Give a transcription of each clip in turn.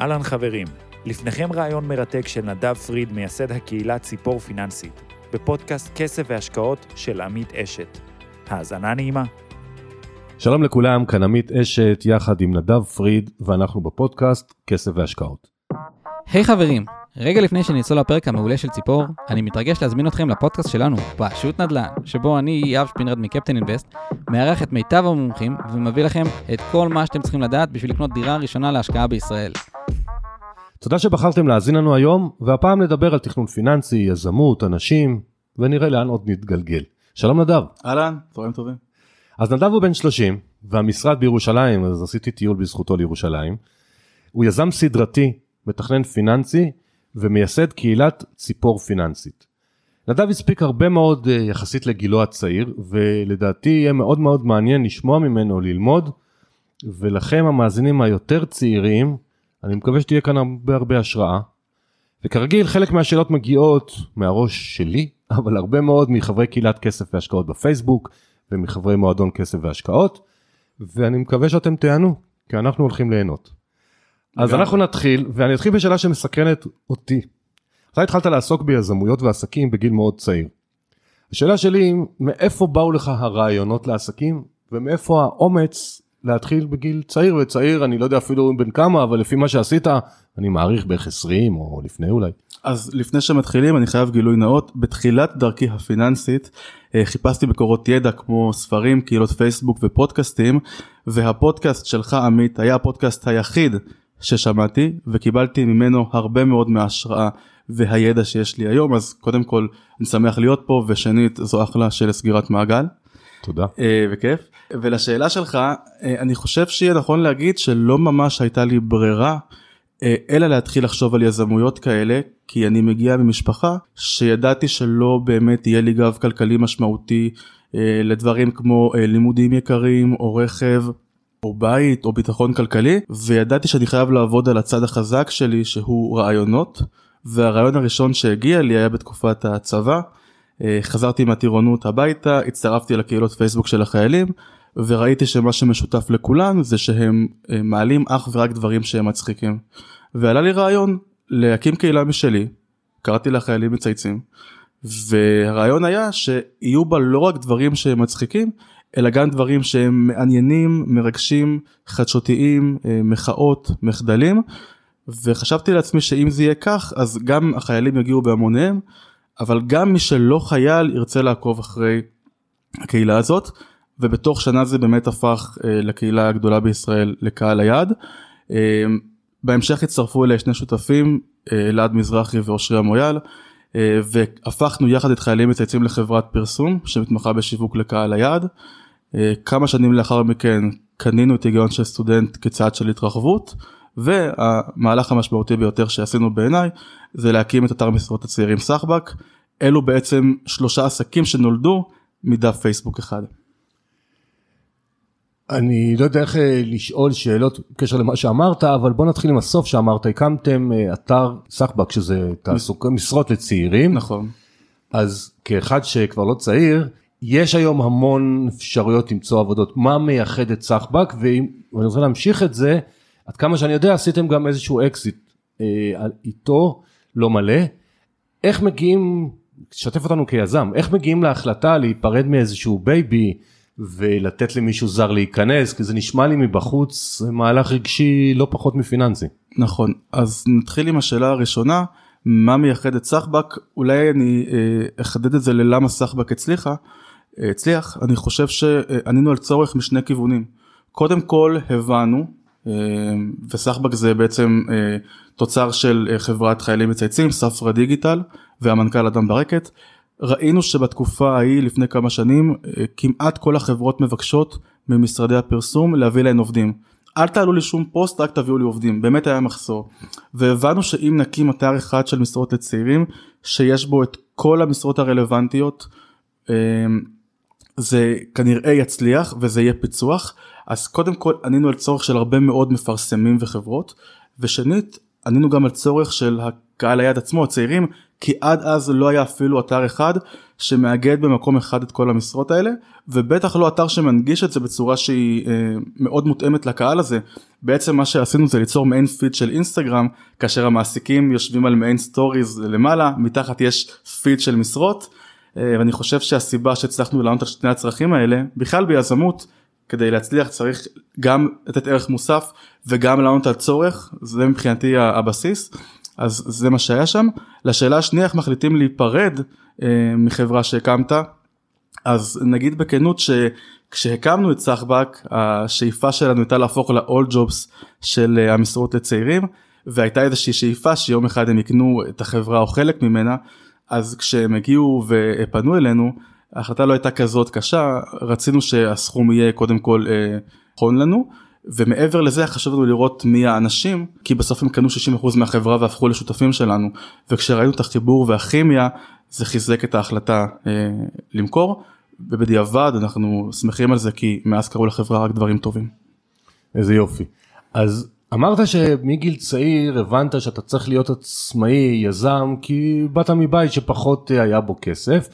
אהלן חברים, לפניכם רעיון מרתק של נדב פריד, מייסד הקהילה ציפור פיננסית, בפודקאסט כסף והשקעות של עמית אשת. האזנה נעימה. שלום לכולם, כאן עמית אשת יחד עם נדב פריד, ואנחנו בפודקאסט כסף והשקעות. היי hey חברים, רגע לפני שנצלול לפרק המעולה של ציפור, אני מתרגש להזמין אתכם לפודקאסט שלנו, פשוט נדל"ן, שבו אני, יאב שפינרד מקפטן אינבסט, מארח את מיטב המומחים ומביא לכם את כל מה שאתם צריכים לדעת בשביל לקנות דירה ראשונה להשקעה בישראל. תודה שבחרתם להאזין לנו היום, והפעם נדבר על תכנון פיננסי, יזמות, אנשים, ונראה לאן עוד נתגלגל. שלום נדב. אהלן, צהריים טובים. אז נדב הוא בן 30, והמשרד בירושלים, אז עשיתי טיול בזכותו לירושלים. הוא יזם סדרתי, מתכנן פיננסי, ומייסד קהילת ציפור פיננסית. נדב הספיק הרבה מאוד אה, יחסית לגילו הצעיר, ולדעתי יהיה מאוד מאוד מעניין לשמוע ממנו, ללמוד, ולכם המאזינים היותר צעירים, אני מקווה שתהיה כאן הרבה הרבה השראה. וכרגיל חלק מהשאלות מגיעות מהראש שלי, אבל הרבה מאוד מחברי קהילת כסף והשקעות בפייסבוק, ומחברי מועדון כסף והשקעות, ואני מקווה שאתם תענו, כי אנחנו הולכים ליהנות. אז אנחנו נתחיל, ואני אתחיל בשאלה שמסקרנת אותי. אתה התחלת לעסוק ביזמויות ועסקים בגיל מאוד צעיר. השאלה שלי, מאיפה באו לך הרעיונות לעסקים, ומאיפה האומץ להתחיל בגיל צעיר וצעיר, אני לא יודע אפילו בין כמה, אבל לפי מה שעשית, אני מעריך בערך 20 או לפני אולי. אז לפני שמתחילים אני חייב גילוי נאות, בתחילת דרכי הפיננסית אה, חיפשתי מקורות ידע כמו ספרים, קהילות פייסבוק ופודקאסטים, והפודקאסט שלך עמית היה הפודקאסט היחיד ששמעתי וקיבלתי ממנו הרבה מאוד מההשראה והידע שיש לי היום אז קודם כל אני שמח להיות פה ושנית זו אחלה של סגירת מעגל. תודה. אה, וכיף. ולשאלה שלך אה, אני חושב שיהיה נכון להגיד שלא ממש הייתה לי ברירה אה, אלא להתחיל לחשוב על יזמויות כאלה כי אני מגיע ממשפחה שידעתי שלא באמת יהיה לי גב כלכלי משמעותי לדברים כמו לימודים יקרים או רכב או בית או ביטחון כלכלי וידעתי שאני חייב לעבוד על הצד החזק שלי שהוא רעיונות והרעיון הראשון שהגיע לי היה בתקופת הצבא. אה, חזרתי מהטירונות הביתה הצטרפתי לקהילות פייסבוק של החיילים וראיתי שמה שמשותף לכולם זה שהם אה, מעלים אך ורק דברים שהם מצחיקים. ועלה לי רעיון להקים קהילה משלי קראתי לה חיילים מצייצים והרעיון היה שיהיו בה לא רק דברים שהם מצחיקים אלא גם דברים שהם מעניינים, מרגשים, חדשותיים, אה, מחאות, מחדלים. וחשבתי לעצמי שאם זה יהיה כך אז גם החיילים יגיעו בהמוניהם אבל גם מי שלא חייל ירצה לעקוב אחרי הקהילה הזאת ובתוך שנה זה באמת הפך אה, לקהילה הגדולה בישראל לקהל היעד. אה, בהמשך הצטרפו אליי שני שותפים אלעד מזרחי ואושרי המויאל והפכנו יחד את חיילים מצייצים לחברת פרסום שמתמחה בשיווק לקהל היעד. אה, כמה שנים לאחר מכן קנינו את היגיון של סטודנט כצעד של התרחבות והמהלך המשמעותי ביותר שעשינו בעיניי זה להקים את אתר משרות הצעירים סחבק. אלו בעצם שלושה עסקים שנולדו מדף פייסבוק אחד. אני לא יודע איך אה, לשאול שאלות בקשר למה שאמרת אבל בוא נתחיל עם הסוף שאמרת. הקמתם אה, אתר סחבק שזה תעסוקה משרות לצעירים. נכון. אז כאחד שכבר לא צעיר יש היום המון אפשרויות למצוא עבודות, מה מייחד את סחבק, ואם אני רוצה להמשיך את זה, עד כמה שאני יודע עשיתם גם איזשהו אקזיט אה, איתו, לא מלא, איך מגיעים, שתף אותנו כיזם, איך מגיעים להחלטה להיפרד מאיזשהו בייבי ולתת למישהו זר להיכנס, כי זה נשמע לי מבחוץ מהלך רגשי לא פחות מפיננסי. נכון, אז נתחיל עם השאלה הראשונה, מה מייחד את סחבק, אולי אני אה, אחדד את זה ללמה סחבק הצליחה. הצליח, אני חושב שענינו על צורך משני כיוונים. קודם כל הבנו, אה, וסחבק זה בעצם אה, תוצר של אה, חברת חיילים מצייצים, ספרה דיגיטל והמנכ"ל אדם ברקת. ראינו שבתקופה ההיא לפני כמה שנים כמעט כל החברות מבקשות ממשרדי הפרסום להביא להן עובדים. אל תעלו לי שום פוסט רק תביאו לי עובדים באמת היה מחסור והבנו שאם נקים אתר אחד של משרות לצעירים שיש בו את כל המשרות הרלוונטיות זה כנראה יצליח וזה יהיה פיצוח אז קודם כל ענינו על צורך של הרבה מאוד מפרסמים וחברות ושנית ענינו גם על צורך של הקהל היד עצמו הצעירים כי עד אז לא היה אפילו אתר אחד שמאגד במקום אחד את כל המשרות האלה ובטח לא אתר שמנגיש את זה בצורה שהיא אה, מאוד מותאמת לקהל הזה. בעצם מה שעשינו זה ליצור מעין פיד של אינסטגרם כאשר המעסיקים יושבים על מעין סטוריז למעלה מתחת יש פיד של משרות אה, ואני חושב שהסיבה שהצלחנו לענות על שני הצרכים האלה בכלל ביזמות כדי להצליח צריך גם לתת ערך מוסף וגם לענות על צורך זה מבחינתי הבסיס אז זה מה שהיה שם. לשאלה השנייה איך מחליטים להיפרד אה, מחברה שהקמת אז נגיד בכנות שכשהקמנו את סחבק השאיפה שלנו הייתה להפוך ל-all jobs של אה, המשרות לצעירים והייתה איזושהי שאיפה שיום אחד הם יקנו את החברה או חלק ממנה אז כשהם הגיעו ופנו אלינו ההחלטה לא הייתה כזאת קשה רצינו שהסכום יהיה קודם כל נכון לנו ומעבר לזה חשוב לנו לראות מי האנשים כי בסוף הם קנו 60% מהחברה והפכו לשותפים שלנו וכשראינו את החיבור והכימיה זה חיזק את ההחלטה אה, למכור ובדיעבד אנחנו שמחים על זה כי מאז קרו לחברה רק דברים טובים. איזה יופי. אז אמרת שמגיל צעיר הבנת שאתה צריך להיות עצמאי יזם כי באת מבית שפחות אה, היה בו כסף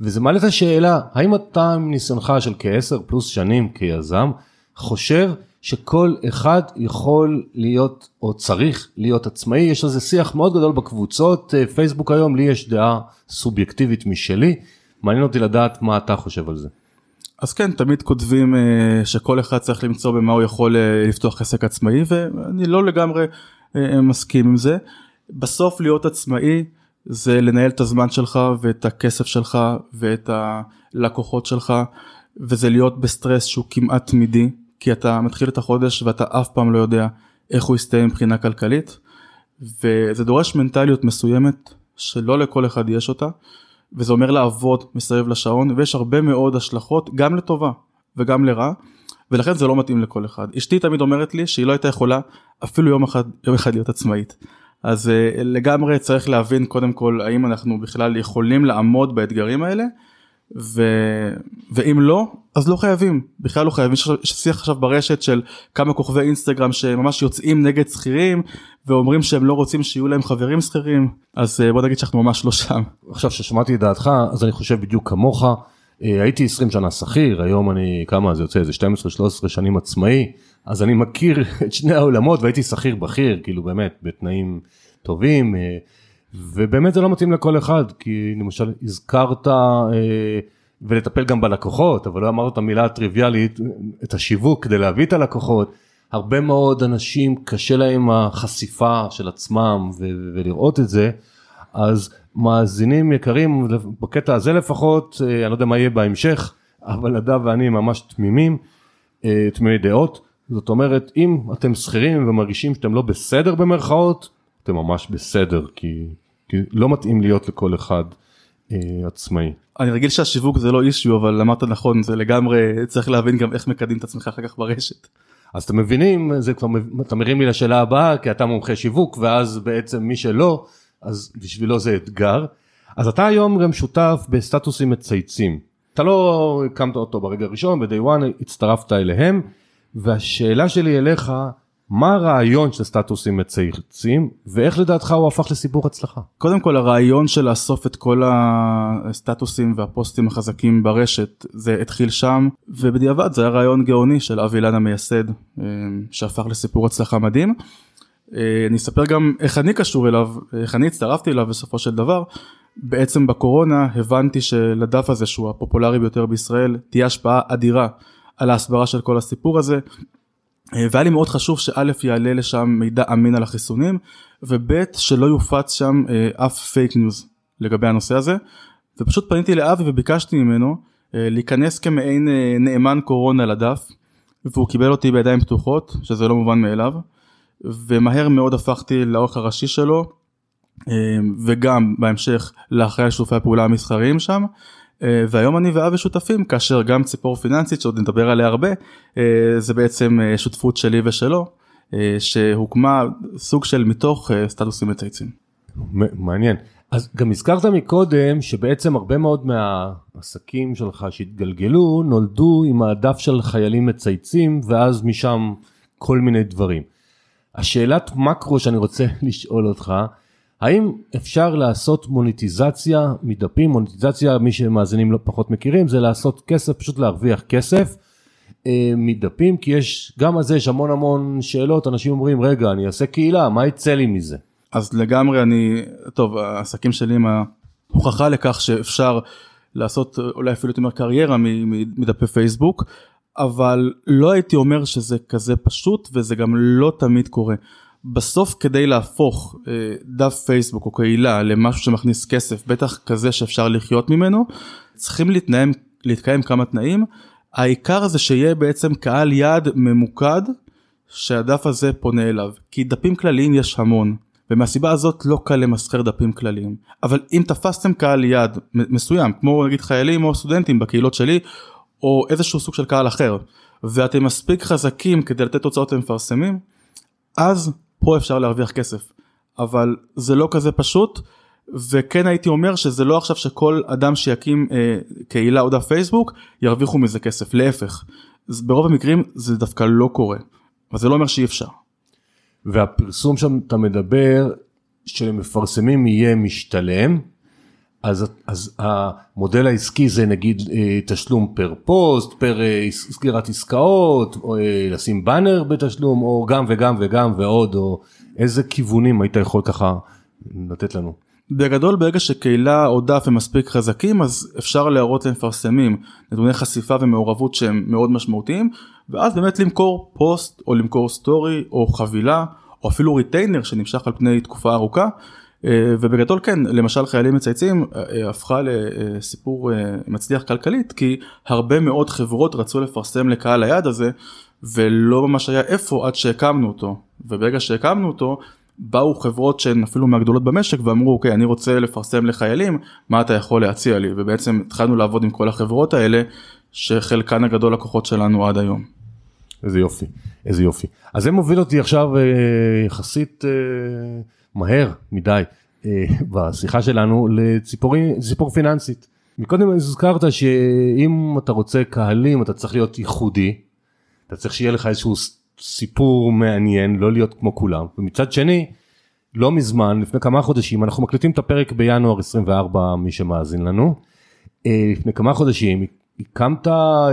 וזה מעלה את השאלה האם אתה עם ניסיונך של כעשר פלוס שנים כיזם חושב שכל אחד יכול להיות או צריך להיות עצמאי, יש לזה שיח מאוד גדול בקבוצות, אה, פייסבוק היום, לי יש דעה סובייקטיבית משלי, מעניין אותי לדעת מה אתה חושב על זה. אז כן, תמיד כותבים uh, שכל אחד צריך למצוא במה הוא יכול uh, לפתוח עסק עצמאי, ואני לא לגמרי מסכים עם זה. בסוף להיות עצמאי זה לנהל את הזמן שלך ואת הכסף שלך ואת הלקוחות שלך, וזה להיות בסטרס שהוא כמעט תמידי. כי אתה מתחיל את החודש ואתה אף פעם לא יודע איך הוא יסתיים מבחינה כלכלית וזה דורש מנטליות מסוימת שלא לכל אחד יש אותה וזה אומר לעבוד מסביב לשעון ויש הרבה מאוד השלכות גם לטובה וגם לרע ולכן זה לא מתאים לכל אחד. אשתי תמיד אומרת לי שהיא לא הייתה יכולה אפילו יום אחד, יום אחד להיות עצמאית. אז uh, לגמרי צריך להבין קודם כל האם אנחנו בכלל יכולים לעמוד באתגרים האלה ו... ואם לא אז לא חייבים. בכלל לא חייבים. יש שיח עכשיו ברשת של כמה כוכבי אינסטגרם שממש יוצאים נגד שכירים ואומרים שהם לא רוצים שיהיו להם חברים שכירים. אז אה, בוא נגיד שאנחנו ממש לא שם. עכשיו ששמעתי את דעתך אז אני חושב בדיוק כמוך. אה, הייתי 20 שנה שכיר היום אני כמה זה יוצא? איזה 12-13 שנים עצמאי אז אני מכיר את שני העולמות והייתי שכיר בכיר כאילו באמת בתנאים טובים. אה, ובאמת זה לא מתאים לכל אחד, כי למשל הזכרת אה, ולטפל גם בלקוחות, אבל לא אמרת את המילה הטריוויאלית, את השיווק כדי להביא את הלקוחות. הרבה מאוד אנשים קשה להם החשיפה של עצמם ולראות את זה, אז מאזינים יקרים, בקטע הזה לפחות, אה, אני לא יודע מה יהיה בהמשך, אבל נדב ואני ממש תמימים, תמימי דעות. זאת אומרת, אם אתם שכירים ומרגישים שאתם לא בסדר במרכאות, אתם ממש בסדר, כי כי לא מתאים להיות לכל אחד אה, עצמאי. אני רגיל שהשיווק זה לא אישיו אבל אמרת נכון זה לגמרי צריך להבין גם איך מקדם את עצמך אחר כך ברשת. אז אתם מבינים זה כבר אתה מרים לי לשאלה הבאה כי אתה מומחה שיווק ואז בעצם מי שלא אז בשבילו זה אתגר. אז אתה היום גם שותף בסטטוסים מצייצים. אתה לא הקמת אותו ברגע הראשון ב-day one הצטרפת אליהם והשאלה שלי אליך מה הרעיון של סטטוסים מצייצים ואיך לדעתך הוא הפך לסיפור הצלחה? קודם כל הרעיון של לאסוף את כל הסטטוסים והפוסטים החזקים ברשת זה התחיל שם ובדיעבד זה היה רעיון גאוני של אבי אילן המייסד אה, שהפך לסיפור הצלחה מדהים. אה, אני אספר גם איך אני קשור אליו, איך אני הצטרפתי אליו בסופו של דבר. בעצם בקורונה הבנתי שלדף הזה שהוא הפופולרי ביותר בישראל תהיה השפעה אדירה על ההסברה של כל הסיפור הזה. אה, והיה לי מאוד חשוב שא' יעלה לשם מידע אמין על החיסונים וב' שלא יופץ שם אה, אף פייק ניוז לגבי הנושא הזה ופשוט פניתי לאבי וביקשתי ממנו אה, להיכנס כמעין נאמן קורונה לדף והוא קיבל אותי בידיים פתוחות שזה לא מובן מאליו ומהר מאוד הפכתי לאורך הראשי שלו וגם בהמשך לאחראי שיתופי הפעולה המסחריים שם והיום אני ואבי שותפים כאשר גם ציפור פיננסית שעוד נדבר עליה הרבה אה, זה בעצם אה, שותפות שלי ושלו שהוקמה סוג של מתוך סטטוסים מצייצים. מעניין אז גם הזכרת מקודם שבעצם הרבה מאוד מהעסקים שלך שהתגלגלו נולדו עם העדף של חיילים מצייצים ואז משם כל מיני דברים. השאלת מקרו שאני רוצה לשאול אותך האם אפשר לעשות מוניטיזציה מדפים, מוניטיזציה מי שמאזינים לא פחות מכירים זה לעשות כסף, פשוט להרוויח כסף אה, מדפים כי יש, גם על זה יש המון המון שאלות, אנשים אומרים רגע אני אעשה קהילה, מה יצא לי מזה? אז לגמרי אני, טוב העסקים שלי הם ההוכחה לכך שאפשר לעשות אולי אפילו יותר קריירה מדפי פייסבוק, אבל לא הייתי אומר שזה כזה פשוט וזה גם לא תמיד קורה. בסוף כדי להפוך אה, דף פייסבוק או קהילה למשהו שמכניס כסף, בטח כזה שאפשר לחיות ממנו, צריכים להתנאים, להתקיים כמה תנאים. העיקר זה שיהיה בעצם קהל יעד ממוקד שהדף הזה פונה אליו, כי דפים כלליים יש המון. ומהסיבה הזאת לא קל למסחר דפים כלליים. אבל אם תפסתם קהל יעד מסוים, כמו נגיד חיילים או סטודנטים בקהילות שלי, או איזשהו סוג של קהל אחר, ואתם מספיק חזקים כדי לתת תוצאות למפרסמים, אז פה אפשר להרוויח כסף. אבל זה לא כזה פשוט, וכן הייתי אומר שזה לא עכשיו שכל אדם שיקים אה, קהילה או דף פייסבוק ירוויחו מזה כסף, להפך. ברוב המקרים זה דווקא לא קורה, אבל זה לא אומר שאי אפשר. והפרסום שם אתה מדבר שלמפרסמים יהיה משתלם, אז, אז המודל העסקי זה נגיד אה, תשלום פר פוסט, פר אה, סגירת עסקאות, או אה, לשים באנר בתשלום, או גם וגם וגם ועוד, או איזה כיוונים היית יכול ככה לתת לנו? בגדול ברגע שקהילה או דף הם מספיק חזקים אז אפשר להראות למפרסמים נתוני חשיפה ומעורבות שהם מאוד משמעותיים ואז באמת למכור פוסט או למכור סטורי או חבילה או אפילו ריטיינר שנמשך על פני תקופה ארוכה ובגדול כן למשל חיילים מצייצים אה, אה, הפכה לסיפור מצליח כלכלית כי הרבה מאוד חברות רצו לפרסם לקהל היעד הזה ולא ממש היה איפה עד שהקמנו אותו. וברגע שהקמנו אותו באו חברות שהן אפילו מהגדולות במשק ואמרו אוקיי אני רוצה לפרסם לחיילים מה אתה יכול להציע לי? ובעצם התחלנו לעבוד עם כל החברות האלה שחלקן הגדול לקוחות שלנו עד היום. איזה יופי איזה יופי. אז זה מוביל אותי עכשיו אה, יחסית אה, מהר מדי אה, בשיחה שלנו לציפור פיננסית. מקודם הזכרת שאם אתה רוצה קהלים אתה צריך להיות ייחודי אתה צריך שיהיה לך איזשהו סיפור מעניין, לא להיות כמו כולם. ומצד שני, לא מזמן, לפני כמה חודשים, אנחנו מקליטים את הפרק בינואר 24, מי שמאזין לנו. אה, לפני כמה חודשים הקמת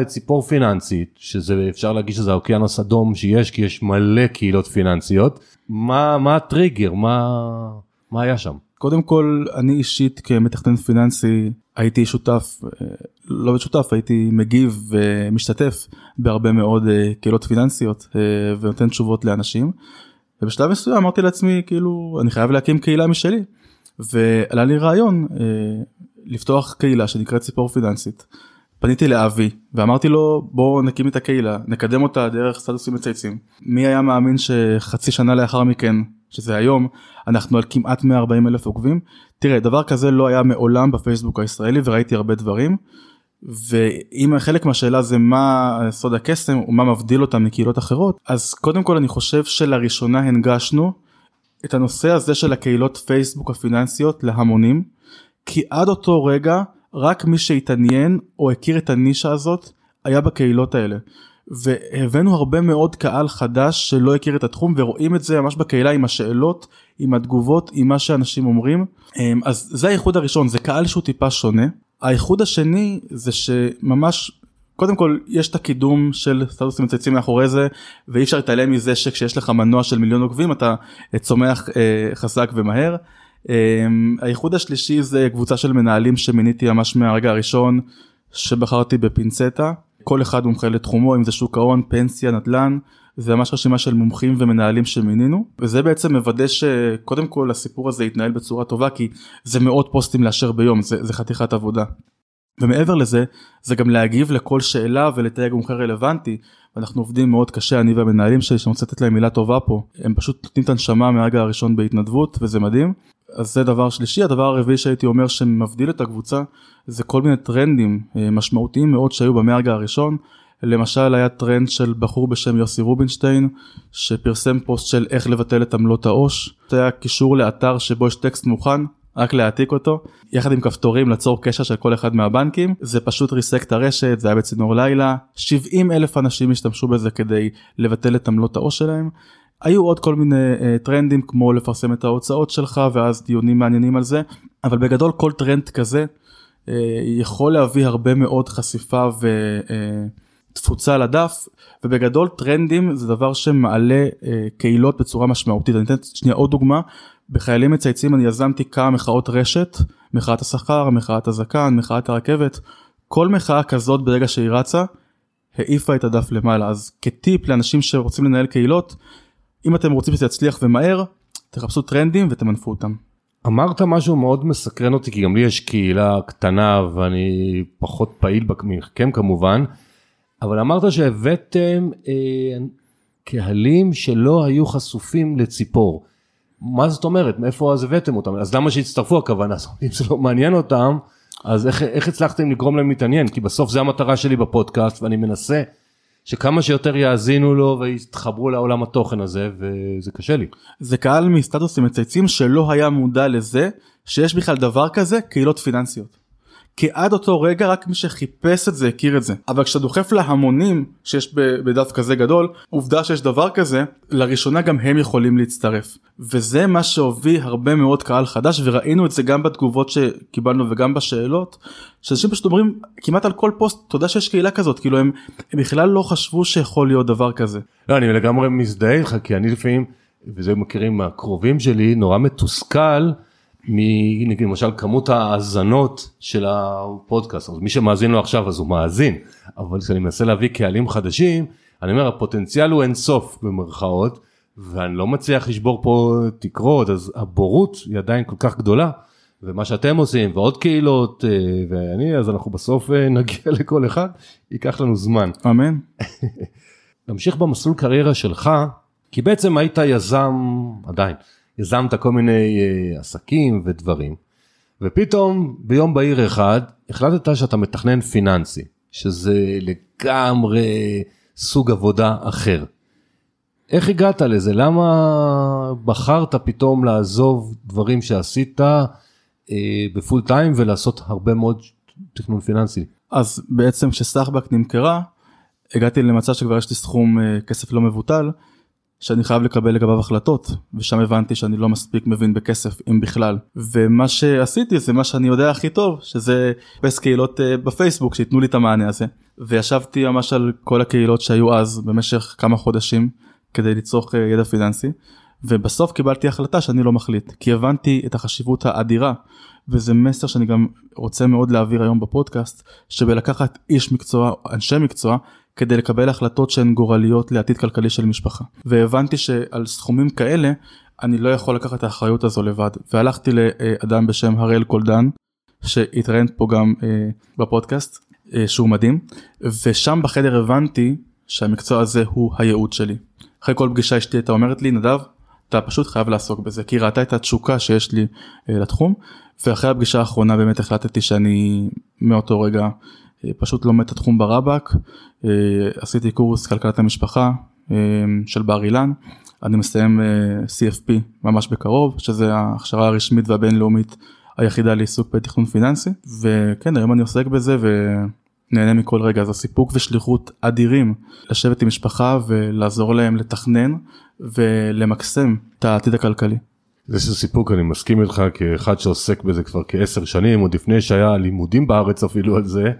ציפור פיננסית, שזה אפשר להגיד שזה האוקיינוס אדום שיש, כי יש מלא קהילות פיננסיות. מה, מה הטריגר? מה, מה היה שם? קודם כל, אני אישית כמתכנן פיננסי הייתי שותף, אה, לא שותף, הייתי מגיב ומשתתף בהרבה מאוד אה, קהילות פיננסיות אה, ונותן תשובות לאנשים. ובשלב מסוים אמרתי לעצמי כאילו אני חייב להקים קהילה משלי. ועלה לי רעיון לפתוח קהילה שנקראת ציפור פיננסית. פניתי לאבי ואמרתי לו בוא נקים את הקהילה נקדם אותה דרך סטטוסים מצייצים. מי היה מאמין שחצי שנה לאחר מכן שזה היום אנחנו על כמעט 140 אלף עוקבים. תראה דבר כזה לא היה מעולם בפייסבוק הישראלי וראיתי הרבה דברים. ואם חלק מהשאלה זה מה סוד הקסם ומה מבדיל אותם מקהילות אחרות אז קודם כל אני חושב שלראשונה הנגשנו את הנושא הזה של הקהילות פייסבוק הפיננסיות להמונים כי עד אותו רגע רק מי שהתעניין או הכיר את הנישה הזאת היה בקהילות האלה. והבאנו הרבה מאוד קהל חדש שלא הכיר את התחום ורואים את זה ממש בקהילה עם השאלות, עם התגובות, עם מה שאנשים אומרים. אמ, אז זה האיחוד הראשון, זה קהל שהוא טיפה שונה. האיחוד השני זה שממש קודם כל יש את הקידום של סטטוסים מצייצים מאחורי זה ואי אפשר להתעלם מזה שכשיש לך מנוע של מיליון עוקבים אתה צומח אה, חזק ומהר. אה, האיחוד השלישי זה קבוצה של מנהלים שמיניתי ממש מהרגע הראשון שבחרתי בפינצטה כל אחד מומחה לתחומו אם זה שוק ההון פנסיה נדל"ן זה ממש רשימה של מומחים ומנהלים שמינינו וזה בעצם מוודא שקודם כל הסיפור הזה יתנהל בצורה טובה כי זה מאות פוסטים לאשר ביום זה, זה חתיכת עבודה. ומעבר לזה זה גם להגיב לכל שאלה ולתייג מומחה רלוונטי ואנחנו עובדים מאוד קשה אני והמנהלים שלי שאני רוצה לתת להם מילה טובה פה הם פשוט נותנים את הנשמה מהרגע הראשון בהתנדבות וזה מדהים. אז זה דבר שלישי. הדבר הרביעי שהייתי אומר שמבדיל את הקבוצה זה כל מיני טרנדים אה, משמעותיים מאוד שהיו במהרגע הראשון. למשל היה טרנד של בחור בשם יוסי רובינשטיין שפרסם פוסט של איך לבטל את עמלות העו"ש. זה היה קישור לאתר שבו יש טקסט מוכן רק להעתיק אותו. יחד עם כפתורים לצור קשר של כל אחד מהבנקים. זה פשוט ריסק את הרשת זה היה בצינור לילה. 70 אלף אנשים השתמשו בזה כדי לבטל את עמלות העו"ש שלהם היו עוד כל מיני אה, טרנדים כמו לפרסם את ההוצאות שלך ואז דיונים מעניינים על זה, אבל בגדול כל טרנד כזה אה, יכול להביא הרבה מאוד חשיפה ותפוצה על הדף, ובגדול טרנדים זה דבר שמעלה אה, קהילות בצורה משמעותית. אני אתן שנייה עוד דוגמה, בחיילים מצייצים אני יזמתי כמה מחאות רשת, מחאת השכר, מחאת הזקן, מחאת הרכבת, כל מחאה כזאת ברגע שהיא רצה, העיפה את הדף למעלה. אז כטיפ לאנשים שרוצים לנהל קהילות, אם אתם רוצים שזה יצליח ומהר, תחפשו טרנדים ותמנפו אותם. אמרת משהו מאוד מסקרן אותי כי גם לי יש קהילה קטנה ואני פחות פעיל מכם כמובן אבל אמרת שהבאתם אה, קהלים שלא היו חשופים לציפור. מה זאת אומרת מאיפה אז הבאתם אותם אז למה שיצטרפו הכוונה אם זה לא מעניין אותם אז איך, איך הצלחתם לגרום להם להתעניין כי בסוף זה המטרה שלי בפודקאסט ואני מנסה שכמה שיותר יאזינו לו ויתחברו לעולם התוכן הזה וזה קשה לי. זה קהל מסטטוסים מצייצים שלא היה מודע לזה שיש בכלל דבר כזה קהילות פיננסיות. כי עד אותו רגע רק מי שחיפש את זה הכיר את זה אבל כשאתה דוחף להמונים שיש בדף כזה גדול עובדה שיש דבר כזה לראשונה גם הם יכולים להצטרף וזה מה שהוביל הרבה מאוד קהל חדש וראינו את זה גם בתגובות שקיבלנו וגם בשאלות שאנשים פשוט אומרים כמעט על כל פוסט תודה שיש קהילה כזאת כאילו הם, הם בכלל לא חשבו שיכול להיות דבר כזה. לא אני לגמרי מזדהה איתך כי אני לפעמים וזה מכירים מהקרובים שלי נורא מתוסכל. מנגיד למשל כמות ההאזנות של הפודקאסט, אז מי שמאזין לו עכשיו אז הוא מאזין, אבל כשאני מנסה להביא קהלים חדשים, אני אומר הפוטנציאל הוא אינסוף במרכאות, ואני לא מצליח לשבור פה תקרות, אז הבורות היא עדיין כל כך גדולה, ומה שאתם עושים ועוד קהילות אה, ואני, אז אנחנו בסוף אה, נגיע לכל אחד, ייקח לנו זמן. אמן. נמשיך במסלול קריירה שלך, כי בעצם היית יזם עדיין. יזמת כל מיני uh, עסקים ודברים, ופתאום ביום בהיר אחד החלטת שאתה מתכנן פיננסי, שזה לגמרי סוג עבודה אחר. איך הגעת לזה? למה בחרת פתאום לעזוב דברים שעשית uh, בפול טיים ולעשות הרבה מאוד תכנון פיננסי? אז בעצם כשסחבק נמכרה, הגעתי למצב שכבר יש לי סכום uh, כסף לא מבוטל. שאני חייב לקבל לגביו החלטות ושם הבנתי שאני לא מספיק מבין בכסף אם בכלל. ומה שעשיתי זה מה שאני יודע הכי טוב שזה לחפש קהילות uh, בפייסבוק שייתנו לי את המענה הזה. וישבתי ממש על כל הקהילות שהיו אז במשך כמה חודשים כדי לצרוך uh, ידע פיננסי. ובסוף קיבלתי החלטה שאני לא מחליט כי הבנתי את החשיבות האדירה. וזה מסר שאני גם רוצה מאוד להעביר היום בפודקאסט של לקחת איש מקצוע אנשי מקצוע כדי לקבל החלטות שהן גורליות לעתיד כלכלי של משפחה. והבנתי שעל סכומים כאלה אני לא יכול לקחת את האחריות הזו לבד. והלכתי לאדם בשם הראל קולדן, שהתראיין פה גם אה, בפודקאסט, אה, שהוא מדהים, ושם בחדר הבנתי שהמקצוע הזה הוא הייעוד שלי. אחרי כל פגישה אשתי הייתה אומרת לי, נדב, אתה פשוט חייב לעסוק בזה, כי ראתה את התשוקה שיש לי אה, לתחום, ואחרי הפגישה האחרונה באמת החלטתי שאני מאותו רגע פשוט לומד את התחום ברבק, אה, עשיתי קורס כלכלת המשפחה אה, של בר אילן, אני מסיים CFP ממש בקרוב, שזה ההכשרה הרשמית והבינלאומית היחידה לעיסוק בתכנון פיננסי, וכן היום אני עוסק בזה ונהנה מכל רגע, אז הסיפוק ושליחות אדירים לשבת עם משפחה ולעזור להם לתכנן ולמקסם את העתיד הכלכלי. זה סיפוק אני מסכים איתך כאחד שעוסק בזה כבר כעשר שנים עוד לפני שהיה לימודים בארץ אפילו על זה. אה,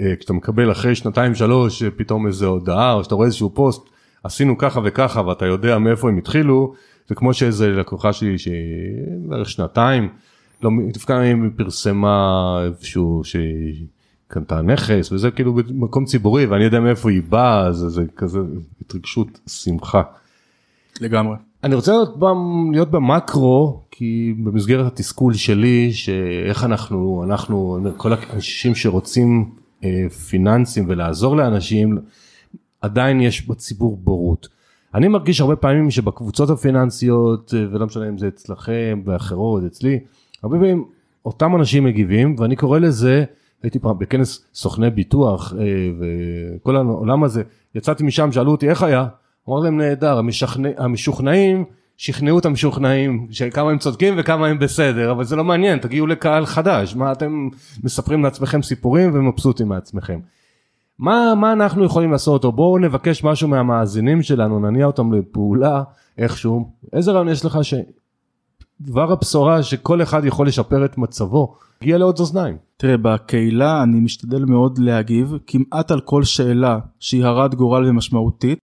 כשאתה מקבל אחרי שנתיים שלוש אה, פתאום איזה הודעה או שאתה רואה איזשהו פוסט עשינו ככה וככה ואתה יודע מאיפה הם התחילו זה כמו שאיזה לקוחה שלי שבערך שנתיים לא דווקא היא פרסמה איפשהו שהיא קנתה נכס וזה כאילו במקום ציבורי ואני יודע מאיפה היא באה זה, זה כזה התרגשות שמחה. לגמרי. אני רוצה להיות, להיות במקרו כי במסגרת התסכול שלי שאיך אנחנו אנחנו כל האנשים שרוצים אה, פיננסים ולעזור לאנשים, עדיין יש בציבור בורות. אני מרגיש הרבה פעמים שבקבוצות הפיננסיות, אה, ולא משנה אם זה אצלכם ואחרות, אצלי, הרבה פעמים אותם אנשים מגיבים, ואני קורא לזה, הייתי פעם בכנס סוכני ביטוח, אה, וכל העולם הזה, יצאתי משם, שאלו אותי איך היה? אמרתי להם נהדר, המשוכנעים שכנעו את המשוכנעים שכמה הם צודקים וכמה הם בסדר אבל זה לא מעניין תגיעו לקהל חדש מה אתם מספרים לעצמכם סיפורים ומבסוטים מעצמכם. מה, מה אנחנו יכולים לעשות, או בואו נבקש משהו מהמאזינים שלנו, נניע אותם לפעולה איכשהו. איזה רעיון יש לך שדבר הבשורה שכל אחד יכול לשפר את מצבו, הגיע לעוד אוזניים. תראה, בקהילה אני משתדל מאוד להגיב כמעט על כל שאלה שהיא הרת גורל ומשמעותית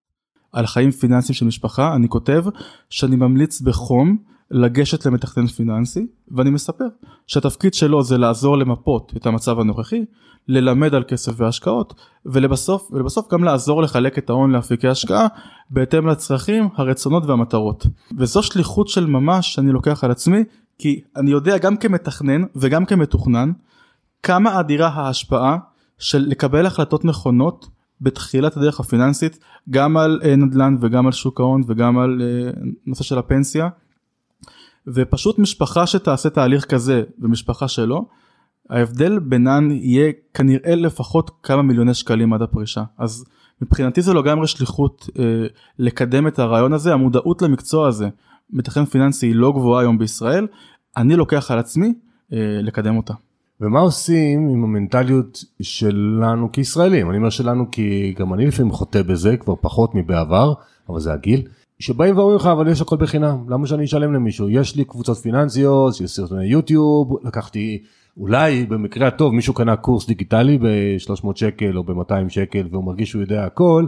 על חיים פיננסיים של משפחה, אני כותב שאני ממליץ בחום לגשת למתכנן פיננסי ואני מספר שהתפקיד שלו זה לעזור למפות את המצב הנוכחי, ללמד על כסף והשקעות ולבסוף, ולבסוף גם לעזור לחלק את ההון לאפיקי השקעה בהתאם לצרכים, הרצונות והמטרות. וזו שליחות של ממש שאני לוקח על עצמי כי אני יודע גם כמתכנן וגם כמתוכנן כמה אדירה ההשפעה של לקבל החלטות נכונות בתחילת הדרך הפיננסית גם על אה, נדל"ן וגם על שוק ההון וגם על אה, נושא של הפנסיה. ופשוט משפחה שתעשה תהליך כזה ומשפחה שלא ההבדל בינן יהיה כנראה לפחות כמה מיליוני שקלים עד הפרישה. אז מבחינתי זה לגמרי שליחות אה, לקדם את הרעיון הזה. המודעות למקצוע הזה מתכנן פיננסי היא לא גבוהה היום בישראל. אני לוקח על עצמי אה, לקדם אותה. ומה עושים עם המנטליות שלנו כישראלים? אני אומר שלנו כי גם אני לפעמים חוטא בזה, כבר פחות מבעבר, אבל זה הגיל. שבאים ואומרים לך אבל יש הכל בחינם, למה שאני אשלם למישהו? יש לי קבוצות פיננסיות, יש סרטוני יוטיוב, לקחתי אולי במקרה הטוב מישהו קנה קורס דיגיטלי ב-300 שקל או ב-200 שקל והוא מרגיש שהוא יודע הכל.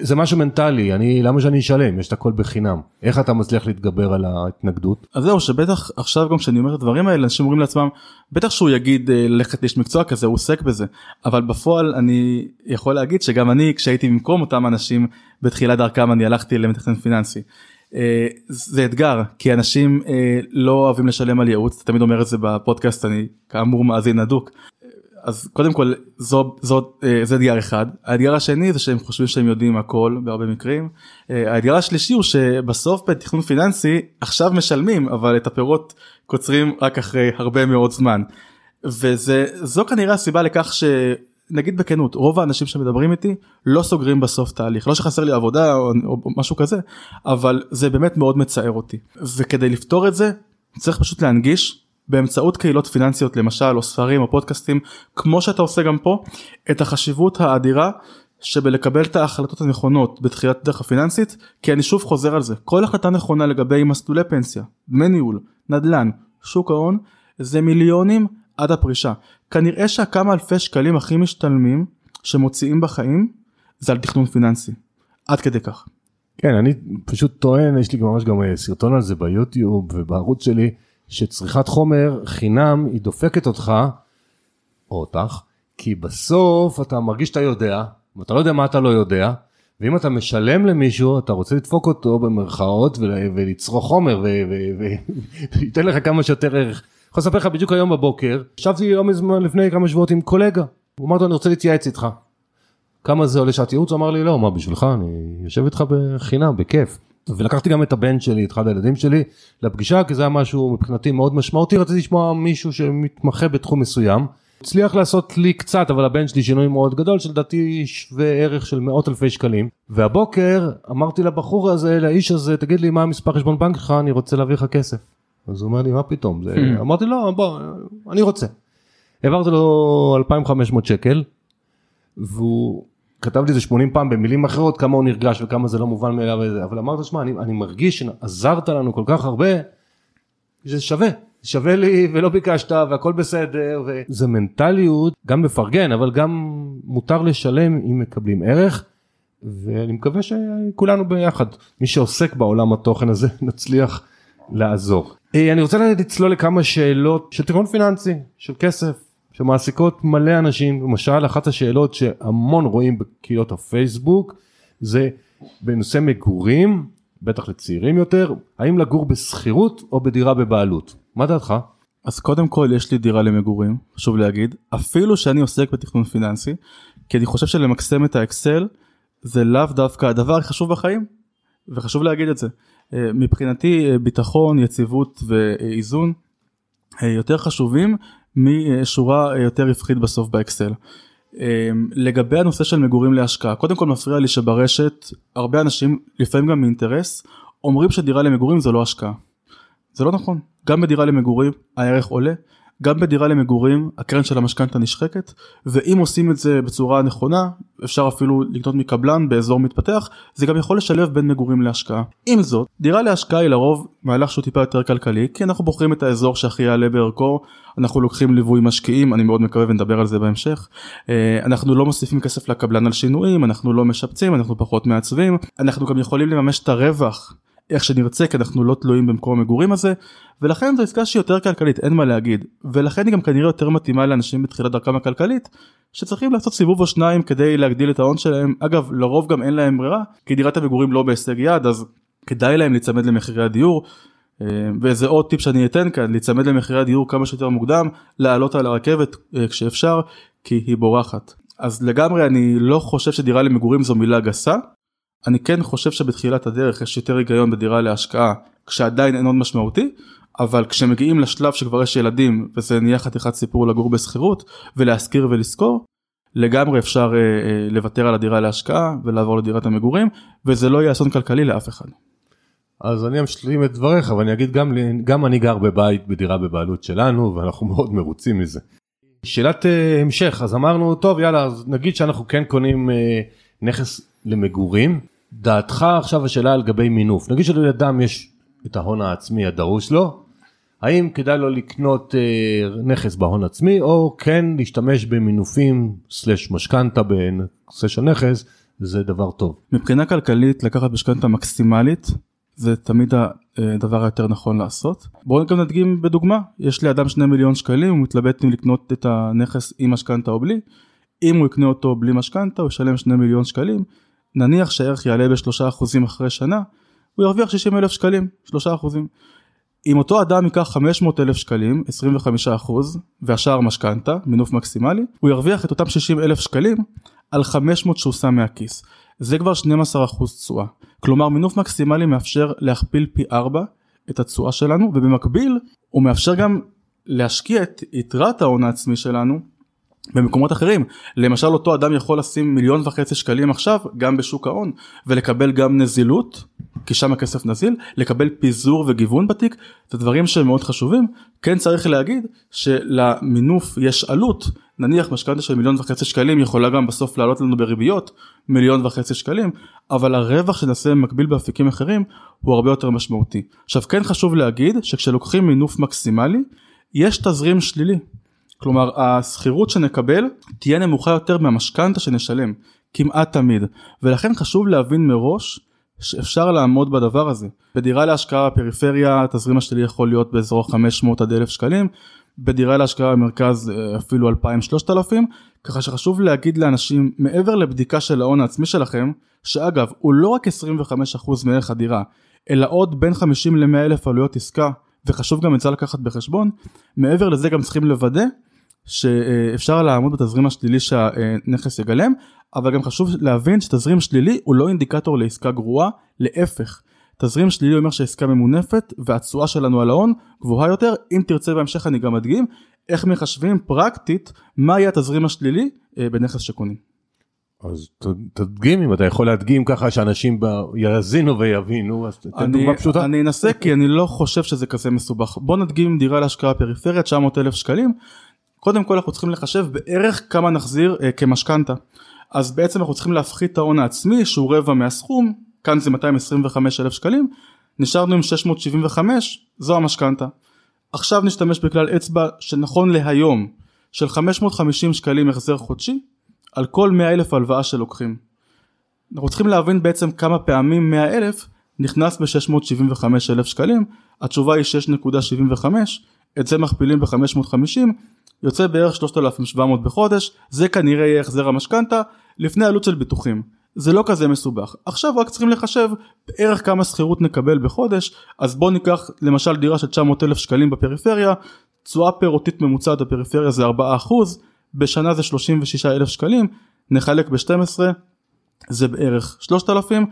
זה משהו מנטלי, אני, למה שאני אשלם? יש את הכל בחינם. איך אתה מצליח להתגבר על ההתנגדות? אז זהו, שבטח עכשיו גם כשאני אומר את הדברים האלה, אנשים אומרים לעצמם, בטח שהוא יגיד אה, ללכת לאיש מקצוע כזה, הוא עוסק בזה. אבל בפועל אני יכול להגיד שגם אני, כשהייתי במקום אותם אנשים בתחילת דרכם, אני הלכתי למתכנן פיננסי. אה, זה אתגר, כי אנשים אה, לא אוהבים לשלם על ייעוץ, תמיד אומר את זה בפודקאסט, אני כאמור מאזין הדוק. אז קודם כל זו, זו, אה, זה אתגר אחד. האתגר השני זה שהם חושבים שהם יודעים הכל בהרבה מקרים. אה, האתגר השלישי הוא שבסוף בתכנון פיננסי עכשיו משלמים אבל את הפירות קוצרים רק אחרי הרבה מאוד זמן. וזו כנראה הסיבה לכך שנגיד בכנות רוב האנשים שמדברים איתי לא סוגרים בסוף תהליך לא שחסר לי עבודה או, או משהו כזה אבל זה באמת מאוד מצער אותי וכדי לפתור את זה צריך פשוט להנגיש באמצעות קהילות פיננסיות למשל או ספרים או פודקאסטים כמו שאתה עושה גם פה את החשיבות האדירה שבלקבל את ההחלטות הנכונות בתחילת דרך הפיננסית כי אני שוב חוזר על זה כל החלטה נכונה לגבי מסלולי פנסיה דמי ניהול נדל"ן שוק ההון זה מיליונים עד הפרישה כנראה שהכמה אלפי שקלים הכי משתלמים שמוציאים בחיים זה על תכנון פיננסי עד כדי כך. כן אני פשוט טוען יש לי ממש גם אה, סרטון על זה ביוטיוב ובערוץ שלי. שצריכת חומר חינם היא דופקת אותך, או אותך, כי בסוף אתה מרגיש שאתה יודע, ואתה לא יודע מה אתה לא יודע, ואם אתה משלם למישהו, אתה רוצה לדפוק אותו במרכאות ולצרוך חומר וייתן לך כמה שיותר ערך. אני יכול לספר לך בדיוק היום בבוקר, ישבתי לא מזמן לפני כמה שבועות עם קולגה, הוא אמר לו אני רוצה להתייעץ איתך. כמה זה עולה שעת ייעוץ? הוא אמר לי לא, מה בשבילך, אני יושב איתך בחינם, בכיף. ולקחתי גם את הבן שלי, את אחד הילדים שלי, לפגישה, כי זה היה משהו מבחינתי מאוד משמעותי, רציתי לשמוע מישהו שמתמחה בתחום מסוים. הצליח לעשות לי קצת, אבל הבן שלי שינוי מאוד גדול, שלדעתי שווה ערך של מאות אלפי שקלים. והבוקר אמרתי לבחור הזה, לאיש הזה, תגיד לי מה המספר חשבון בנק שלך, אני רוצה להעביר לך כסף. אז הוא אומר לי, מה פתאום? זה... Hmm. אמרתי לא, בוא, אני רוצה. העברתי לו 2,500 שקל, והוא כתב לי זה 80 פעם במילים אחרות כמה הוא נרגש וכמה זה לא מובן מאליו אבל אמרת שמע אני, אני מרגיש שעזרת לנו כל כך הרבה שזה שווה שווה לי ולא ביקשת והכל בסדר וזה מנטליות גם לפרגן אבל גם מותר לשלם אם מקבלים ערך ואני מקווה שכולנו ביחד מי שעוסק בעולם התוכן הזה נצליח לעזור. אה, אני רוצה לצלול לכמה שאלות של תיכון פיננסי של כסף שמעסיקות מלא אנשים, למשל אחת השאלות שהמון רואים בקהילות הפייסבוק זה בנושא מגורים, בטח לצעירים יותר, האם לגור בשכירות או בדירה בבעלות, מה דעתך? אז קודם כל יש לי דירה למגורים, חשוב להגיד, אפילו שאני עוסק בתכנון פיננסי, כי אני חושב שלמקסם את האקסל זה לאו דווקא הדבר הכי חשוב בחיים, וחשוב להגיד את זה. אה, מבחינתי אה, ביטחון, יציבות ואיזון אה, יותר חשובים משורה יותר רווחית בסוף באקסל. אמ, לגבי הנושא של מגורים להשקעה, קודם כל מפריע לי שברשת הרבה אנשים, לפעמים גם מאינטרס, אומרים שדירה למגורים זה לא השקעה. זה לא נכון, גם בדירה למגורים הערך עולה, גם בדירה למגורים הקרן של המשכנתה נשחקת ואם עושים את זה בצורה נכונה אפשר אפילו לקנות מקבלן באזור מתפתח זה גם יכול לשלב בין מגורים להשקעה. עם זאת דירה להשקעה היא לרוב מהלך שהוא טיפה יותר כלכלי כי אנחנו בוחרים את האזור שהכי יעלה בערכו אנחנו לוקחים ליווי משקיעים אני מאוד מקווה ונדבר על זה בהמשך אה, אנחנו לא מוסיפים כסף לקבלן על שינויים אנחנו לא משפצים אנחנו פחות מעצבים אנחנו גם יכולים לממש את הרווח. איך שנרצה כי אנחנו לא תלויים במקום המגורים הזה ולכן זו עסקה שהיא יותר כלכלית אין מה להגיד. ולכן היא גם כנראה יותר מתאימה לאנשים בתחילת דרכם הכלכלית שצריכים לעשות סיבוב או שניים כדי להגדיל את ההון שלהם. אגב לרוב גם אין להם ברירה כי דירת המגורים לא בהישג יד אז כדאי להם להיצמד למחירי הדיור. אה, וזה עוד טיפ שאני אתן כאן להיצמד למחירי הדיור כמה שיותר מוקדם לעלות על הרכבת אה, כשאפשר כי היא בורחת. אז לגמרי אני לא חושב שדירה למגורים זו מילה גסה אני כן חושב שבתחילת הדרך יש יותר היגיון בדירה להשקעה כשעדיין אין עוד משמעותי אבל כשמגיעים לשלב שכבר יש ילדים וזה נהיה חתיכת סיפור לגור בשכירות ולהשכיר ולשכור לגמרי אפשר אה, אה, לוותר על הדירה להשקעה ולעבור לדירת המגורים וזה לא יהיה אסון כלכלי לאף אחד. אז אני אשלים את דבריך ואני אגיד גם, גם אני גר בבית בדירה בבעלות שלנו ואנחנו מאוד מרוצים מזה. שאלת uh, המשך אז אמרנו טוב יאללה אז נגיד שאנחנו כן קונים uh, נכס למגורים דעתך עכשיו השאלה לגבי מינוף נגיד שלאדם יש את ההון העצמי הדרוש לו האם כדאי לו לקנות uh, נכס בהון עצמי או כן להשתמש במינופים סלש משכנתה בנושא של נכס זה דבר טוב. מבחינה כלכלית לקחת משכנתה מקסימלית זה תמיד הדבר היותר נכון לעשות. בואו גם נדגים בדוגמה, יש לאדם שני מיליון שקלים, הוא מתלבט אם לקנות את הנכס עם משכנתה או בלי. אם הוא יקנה אותו בלי משכנתה הוא ישלם שני מיליון שקלים, נניח שהערך יעלה בשלושה אחוזים אחרי שנה, הוא ירוויח 60 אלף שקלים, שלושה אחוזים. אם אותו אדם ייקח 500 אלף שקלים, 25 אחוז, והשאר משכנתה, מינוף מקסימלי, הוא ירוויח את אותם 60 אלף שקלים על 500 שהוא שם מהכיס. זה כבר 12 אחוז תשואה. כלומר מינוף מקסימלי מאפשר להכפיל פי 4 את התשואה שלנו ובמקביל הוא מאפשר גם להשקיע את יתרת ההון העצמי שלנו במקומות אחרים. למשל אותו אדם יכול לשים מיליון וחצי שקלים עכשיו גם בשוק ההון ולקבל גם נזילות כי שם הכסף נזיל לקבל פיזור וגיוון בתיק. זה דברים שהם מאוד חשובים. כן צריך להגיד שלמינוף יש עלות. נניח משכנתה של מיליון וחצי שקלים יכולה גם בסוף לעלות לנו בריביות מיליון וחצי שקלים אבל הרווח שנעשה במקביל באפיקים אחרים הוא הרבה יותר משמעותי. עכשיו כן חשוב להגיד שכשלוקחים מינוף מקסימלי יש תזרים שלילי כלומר השכירות שנקבל תהיה נמוכה יותר מהמשכנתה שנשלם כמעט תמיד. ולכן חשוב להבין מראש שאפשר לעמוד בדבר הזה. בדירה להשקעה בפריפריה התזרים השלילי יכול להיות באזור 500 עד 1,000 שקלים, בדירה להשקעה במרכז אפילו 2,000-3,000, ככה שחשוב להגיד לאנשים מעבר לבדיקה של ההון העצמי שלכם, שאגב הוא לא רק 25% מערך הדירה, אלא עוד בין 50 ל-100 אלף עלויות עסקה, וחשוב גם את זה לקחת בחשבון, מעבר לזה גם צריכים לוודא שאפשר לעמוד בתזרים השלילי שהנכס יגלם, אבל גם חשוב להבין שתזרים שלילי הוא לא אינדיקטור לעסקה גרועה, להפך. תזרים שלילי אומר שהעסקה ממונפת והתשואה שלנו על ההון גבוהה יותר, אם תרצה בהמשך אני גם אדגים איך מחשבים פרקטית מה יהיה התזרים השלילי אה, בנכס שקונים. אז תדגים אם אתה יכול להדגים ככה שאנשים יאזינו ויבינו אז תן דוגמה פשוטה. אני אנסה כי אני לא חושב שזה כזה מסובך בוא נדגים דירה להשקעה פריפריה 900 אלף שקלים קודם כל אנחנו צריכים לחשב בערך כמה נחזיר אה, כמשכנתה. אז בעצם אנחנו צריכים להפחית את ההון העצמי שהוא רבע מהסכום כאן זה 225 אלף שקלים נשארנו עם 675 זו המשכנתה. עכשיו נשתמש בכלל אצבע שנכון להיום של 550 שקלים החזר חודשי על כל 100 אלף הלוואה שלוקחים. אנחנו צריכים להבין בעצם כמה פעמים 100 אלף נכנס ב-675 אלף שקלים התשובה היא 6.75 את זה מכפילים ב-550 יוצא בערך 3,700 בחודש, זה כנראה יהיה החזר המשכנתה לפני עלות של ביטוחים. זה לא כזה מסובך. עכשיו רק צריכים לחשב בערך כמה שכירות נקבל בחודש, אז בואו ניקח למשל דירה של 900 אלף שקלים בפריפריה, תשואה פירותית ממוצעת בפריפריה זה 4%, בשנה זה 36 אלף שקלים, נחלק ב-12 זה בערך 3,000,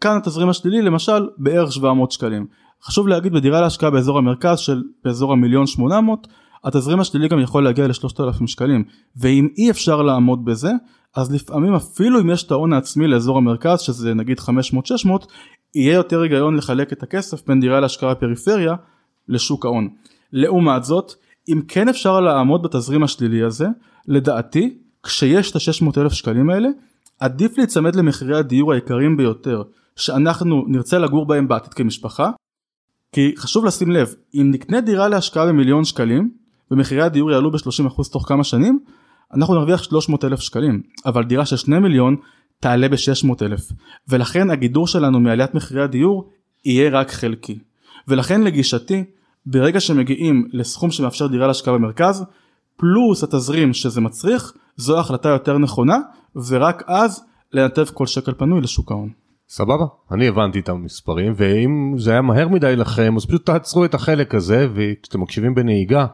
כאן התזרים השלילי למשל בערך 700 שקלים. חשוב להגיד בדירה להשקעה באזור המרכז של באזור המיליון 800 התזרים השלילי גם יכול להגיע ל-3,000 שקלים ואם אי אפשר לעמוד בזה אז לפעמים אפילו אם יש את ההון העצמי לאזור המרכז שזה נגיד 500-600 יהיה יותר היגיון לחלק את הכסף בין דירה להשקעה בפריפריה לשוק ההון. לעומת זאת אם כן אפשר לעמוד בתזרים השלילי הזה, לדעתי, כשיש את ה-600 אלף שקלים האלה, עדיף להיצמד למחירי הדיור היקרים ביותר, שאנחנו נרצה לגור בהם בעתיד כמשפחה, כי חשוב לשים לב, אם נקנה דירה להשקעה במיליון שקלים, ומחירי הדיור יעלו ב-30% תוך כמה שנים, אנחנו נרוויח 300 אלף שקלים, אבל דירה של 2 מיליון תעלה ב-600 אלף, ולכן הגידור שלנו מעליית מחירי הדיור יהיה רק חלקי. ולכן לגישתי, ברגע שמגיעים לסכום שמאפשר דירה להשקעה במרכז, פלוס התזרים שזה מצריך, זו החלטה יותר נכונה, ורק אז לנתב כל שקל פנוי לשוק ההון. סבבה, אני הבנתי את המספרים, ואם זה היה מהר מדי לכם, אז פשוט תעצרו את החלק הזה, וכשאתם מקשיבים בנהיגה,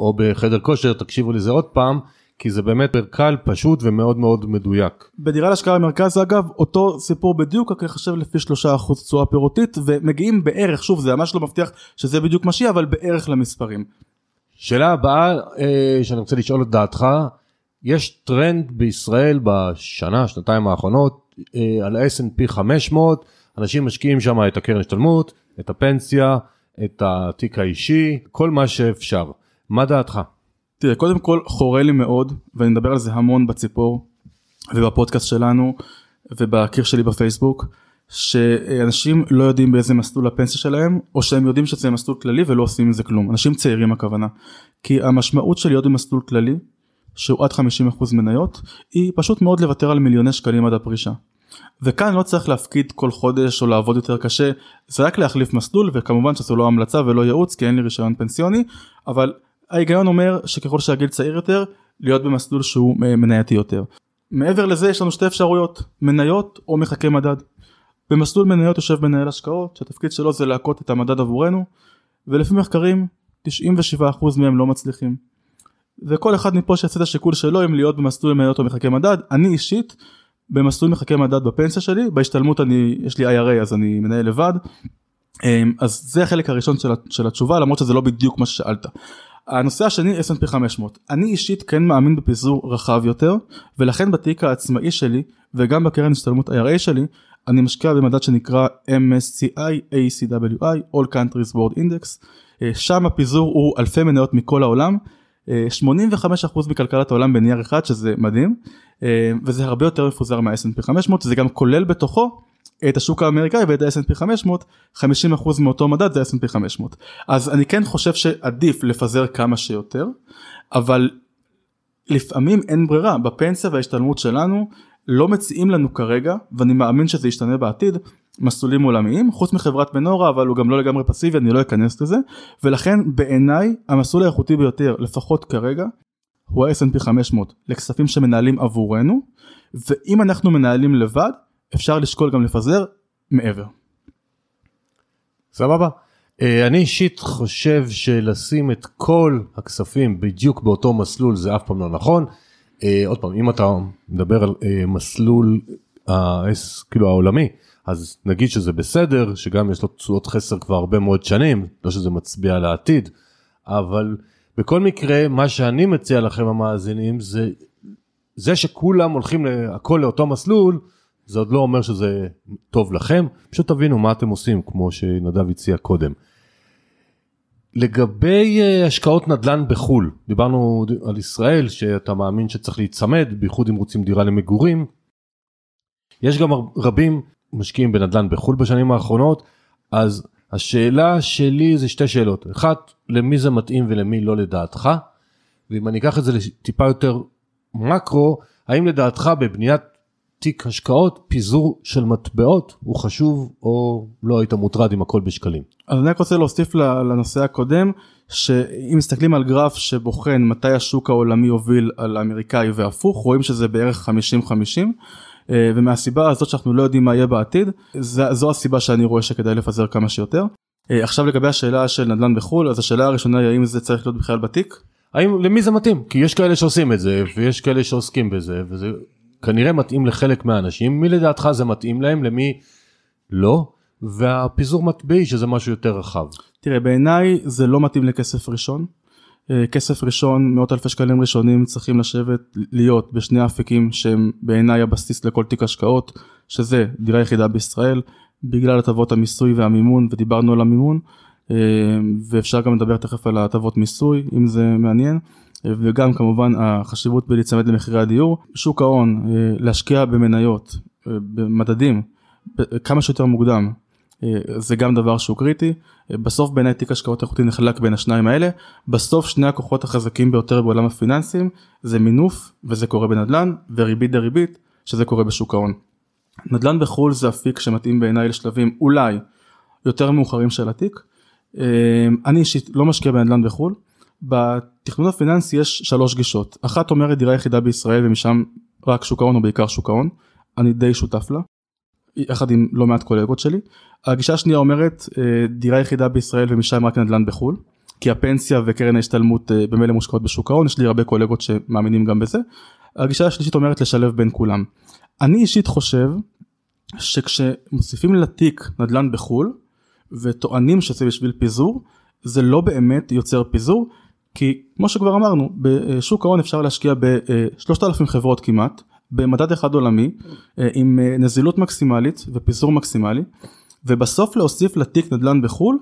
או בחדר כושר, תקשיבו לזה עוד פעם, כי זה באמת קל, פשוט ומאוד מאוד מדויק. בדירה להשקעה במרכז אגב, אותו סיפור בדיוק, רק לחשב לפי 3% תשואה פירותית, ומגיעים בערך, שוב זה ממש לא מבטיח שזה בדיוק מה שיהיה, אבל בערך למספרים. שאלה הבאה אה, שאני רוצה לשאול את דעתך, יש טרנד בישראל בשנה, שנתיים האחרונות, אה, על ה-S&P 500, אנשים משקיעים שם את הקרן השתלמות, את הפנסיה, את התיק האישי, כל מה שאפשר. מה דעתך? תראה, קודם כל חורה לי מאוד, ואני מדבר על זה המון בציפור, ובפודקאסט שלנו, ובקיר שלי בפייסבוק, שאנשים לא יודעים באיזה מסלול הפנסיה שלהם, או שהם יודעים שזה מסלול כללי ולא עושים עם זה כלום. אנשים צעירים הכוונה. כי המשמעות של להיות במסלול כללי, שהוא עד 50% מניות, היא פשוט מאוד לוותר על מיליוני שקלים עד הפרישה. וכאן לא צריך להפקיד כל חודש או לעבוד יותר קשה, זה רק להחליף מסלול, וכמובן שזו לא המלצה ולא ייעוץ, כי אין לי רישיון פנסיוני, אבל ההיגיון אומר שככל שהגיל צעיר יותר, להיות במסלול שהוא מנייתי יותר. מעבר לזה יש לנו שתי אפשרויות, מניות או מחכה מדד. במסלול מניות יושב מנהל השקעות, שהתפקיד שלו זה להכות את המדד עבורנו, ולפי מחקרים 97% מהם לא מצליחים. וכל אחד מפה שיעשה את השיקול שלו אם להיות במסלול מניות או מחכה מדד, אני אישית במסלול מחכה מדד בפנסיה שלי, בהשתלמות אני, יש לי IRA אז אני מנהל לבד, אמ, אז זה החלק הראשון של התשובה למרות שזה לא בדיוק מה ששאלת. הנושא השני S&P 500 אני אישית כן מאמין בפיזור רחב יותר ולכן בתיק העצמאי שלי וגם בקרן השתלמות IRA שלי אני משקיע במדד שנקרא MSCI ACWI All Countries World Index. אה, שם הפיזור הוא אלפי מניות מכל העולם. 85% אה, מכלכלת העולם בנייר אחד שזה מדהים. אה, וזה הרבה יותר מפוזר מה-S&P 500 זה גם כולל בתוכו את השוק האמריקאי ואת ה-S&P 500 50% מאותו מדד זה S&P 500 אז אני כן חושב שעדיף לפזר כמה שיותר אבל לפעמים אין ברירה. בפנסיה וההשתלמות שלנו לא מציעים לנו כרגע ואני מאמין שזה ישתנה בעתיד מסלולים עולמיים. חוץ מחברת מנורה אבל הוא גם לא לגמרי פסיבי אני לא אכנס לזה. ולכן בעיניי המסלול האיכותי ביותר לפחות כרגע הוא ה-S&P 500 לכספים שמנהלים עבורנו. ואם אנחנו מנהלים לבד אפשר לשקול גם לפזר מעבר. סבבה. אה, אני אישית חושב שלשים את כל הכספים בדיוק באותו מסלול זה אף פעם לא נכון. אה, עוד פעם אם אתה מדבר על אה, מסלול כאילו העולמי אז נגיד שזה בסדר שגם יש לו תשואות חסר כבר הרבה מאוד שנים לא שזה מצביע על העתיד אבל בכל מקרה מה שאני מציע לכם המאזינים זה זה שכולם הולכים הכל לאותו מסלול זה עוד לא אומר שזה טוב לכם, פשוט תבינו מה אתם עושים, כמו שנדב הציע קודם. לגבי אה, השקעות נדל"ן בחו"ל, דיברנו על ישראל, שאתה מאמין שצריך להיצמד, בייחוד אם רוצים דירה למגורים. יש גם רבים משקיעים בנדל"ן בחו"ל בשנים האחרונות, אז השאלה שלי זה שתי שאלות. אחת, למי זה מתאים ולמי לא לדעתך? ואם אני אקח את זה לטיפה יותר מקרו, האם לדעתך בבניית תיק השקעות, פיזור של מטבעות הוא חשוב או לא היית מוטרד עם הכל בשקלים? אז אני רק רוצה להוסיף לנושא הקודם, שאם מסתכלים על גרף שבוחן מתי השוק העולמי הוביל על האמריקאי והפוך, רואים שזה בערך 50-50. אה, ומהסיבה הזאת שאנחנו לא יודעים מה יהיה בעתיד, זו הסיבה שאני רואה שכדאי לפזר כמה שיותר. אה, עכשיו לגבי השאלה של נדל"ן בחו"ל, אז השאלה הראשונה היא האם זה צריך להיות בכלל בתיק? האם למי זה מתאים? כי יש כאלה שעושים את זה ויש כאלה שעוסקים בזה וזה כנראה מתאים לחלק מהאנשים, מי לדעתך זה מתאים להם, למי לא, והפיזור מטבעי שזה משהו יותר רחב. תראה בעיניי זה לא מתאים לכסף ראשון. אה, כסף ראשון מאות אלפי שקלים ראשונים צריכים לשבת להיות בשני אפיקים שהם בעיניי הבסיס לכל תיק השקעות שזה דירה יחידה בישראל בגלל הטבות המיסוי והמימון ודיברנו על המימון אה, ואפשר גם לדבר תכף על ההטבות מיסוי אם זה מעניין. וגם כמובן החשיבות בלהיצמד למחירי הדיור, שוק ההון, להשקיע במניות, במדדים, כמה שיותר מוקדם, זה גם דבר שהוא קריטי. בסוף בעיניי תיק השקעות איכותי נחלק בין השניים האלה. בסוף שני הכוחות החזקים ביותר בעולם הפיננסים זה מינוף וזה קורה בנדל"ן וריבית דריבית שזה קורה בשוק ההון. נדל"ן בחו"ל זה אפיק שמתאים בעיניי לשלבים אולי יותר מאוחרים של התיק. אני אישית לא משקיע בנדל"ן בחו"ל. בתכנון הפיננסי יש שלוש גישות. אחת אומרת דירה יחידה בישראל ומשם רק שוק ההון או בעיקר שוק ההון. אני די שותף לה. יחד עם לא מעט קולגות שלי. הגישה השנייה אומרת אה, דירה יחידה בישראל ומשם רק נדל"ן בחו"ל. כי הפנסיה וקרן ההשתלמות אה, במילא מושקעות בשוק ההון, יש לי הרבה קולגות שמאמינים גם בזה. הגישה השלישית אומרת לשלב בין כולם. אני אישית חושב שכשמוסיפים לתיק נדל"ן בחו"ל וטוענים שזה בשביל פיזור, זה לא באמת יוצר פיזור, כי כמו שכבר אמרנו, בשוק ההון אפשר להשקיע ב-3,000 חברות כמעט, במדד אחד עולמי אה, עם אה, נזילות מקסימלית ופיזור מקסימלי ובסוף להוסיף לתיק נדל"ן בחו"ל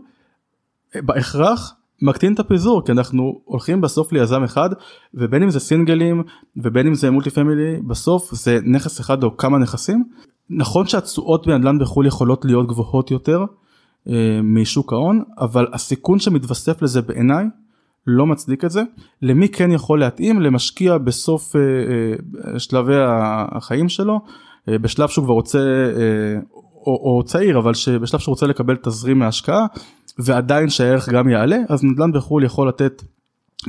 אה, בהכרח מקטין את הפיזור כי אנחנו הולכים בסוף ליזם אחד ובין אם זה סינגלים ובין אם זה multi family בסוף זה נכס אחד או כמה נכסים. נכון שהתשואות בנדל"ן בחו"ל יכולות להיות גבוהות יותר משוק ההון אבל הסיכון שמתווסף לזה בעיניי לא מצדיק את זה. למי כן יכול להתאים? למשקיע בסוף אה, אה, שלבי החיים שלו, אה, בשלב שהוא כבר רוצה, או, או צעיר, אבל בשלב שהוא רוצה לקבל תזרים מהשקעה, ועדיין שהערך גם יעלה, אז נדל"ן בחו"ל יכול לתת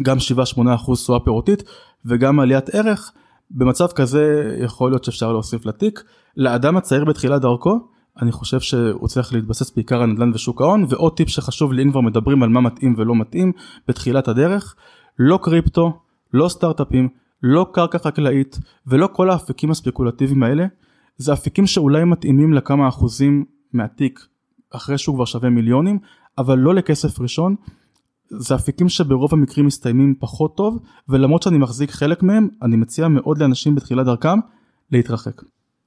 גם 7-8% תשואה פירותית וגם עליית ערך. במצב כזה יכול להיות שאפשר להוסיף לתיק. לאדם הצעיר בתחילת דרכו, אני חושב שהוא צריך להתבסס בעיקר על נדל"ן ושוק ההון ועוד טיפ שחשוב לי אם כבר מדברים על מה מתאים ולא מתאים בתחילת הדרך לא קריפטו לא סטארט-אפים לא קרקע חקלאית ולא כל האפיקים הספקולטיביים האלה זה אפיקים שאולי מתאימים לכמה אחוזים מהתיק אחרי שהוא כבר שווה מיליונים אבל לא לכסף ראשון זה אפיקים שברוב המקרים מסתיימים פחות טוב ולמרות שאני מחזיק חלק מהם אני מציע מאוד לאנשים בתחילת דרכם להתרחק.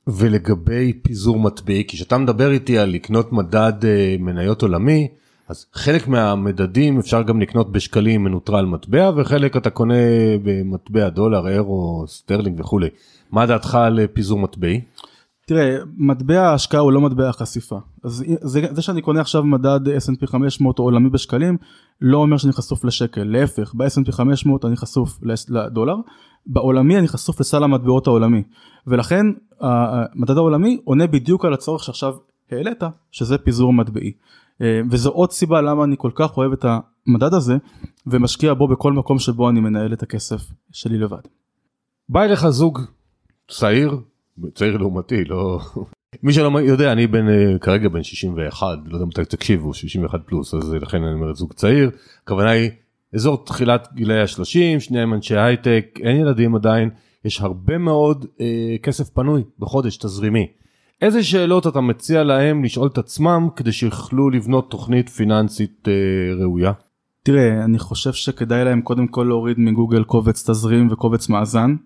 ולגבי פיזור מטבעי, כי כשאתה מדבר איתי על לקנות מדד אה, מניות עולמי, אז חלק מהמדדים אפשר גם לקנות בשקלים מנוטרל מטבע, וחלק אתה קונה במטבע דולר, אירו, סטרלינג וכולי. מה דעתך על אה, פיזור מטבעי? תראה, מטבע ההשקעה הוא לא מטבע החשיפה. אז זה, זה שאני קונה עכשיו מדד S&P 500 או עולמי בשקלים, לא אומר שאני חשוף לשקל. להפך, ב-S&P 500 אני חשוף לדולר, בעולמי אני חשוף לסל המטבעות העולמי. ולכן המדד העולמי עונה בדיוק על הצורך שעכשיו העלית, שזה פיזור מטבעי. אה, וזו עוד סיבה למה אני כל כך אוהב את המדד הזה, ומשקיע בו בכל מקום שבו אני מנהל את הכסף שלי לבד. בא אליך זוג צעיר, צעיר לעומתי, לא... מי שלא יודע, אני בן, אה, כרגע בן 61, לא יודע מתי תקשיבו, 61 פלוס, אז לכן אני אומר זוג צעיר. הכוונה היא אזור תחילת גילאי ה-30, שניהם אנשי הייטק, אין ילדים עדיין, יש הרבה מאוד אה, כסף פנוי בחודש תזרימי. איזה שאלות אתה מציע להם לשאול את עצמם כדי שיוכלו לבנות תוכנית פיננסית אה, ראויה? תראה, אני חושב שכדאי להם קודם כל להוריד מגוגל קובץ תזרים וקובץ מאזן.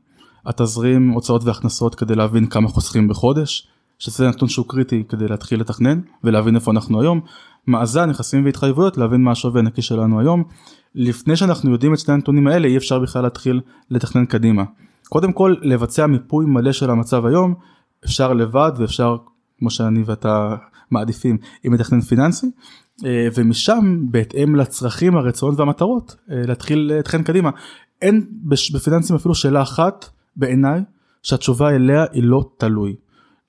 התזרים, הוצאות והכנסות כדי להבין כמה חוסכים בחודש, שזה נתון שהוא קריטי כדי להתחיל לתכנן ולהבין איפה אנחנו היום. מאזן, נכסים והתחייבויות, להבין מה השווי הנקי שלנו היום. לפני שאנחנו יודעים את שני הנתונים האלה אי אפשר בכלל להתחיל לתכנן קדימה. קודם כל לבצע מיפוי מלא של המצב היום אפשר לבד ואפשר כמו שאני ואתה מעדיפים עם מתכנן פיננסי אה, ומשם בהתאם לצרכים הרצונות והמטרות אה, להתחיל לתכנן קדימה. אין בפיננסים אפילו שאלה אחת בעיניי שהתשובה אליה היא לא תלוי.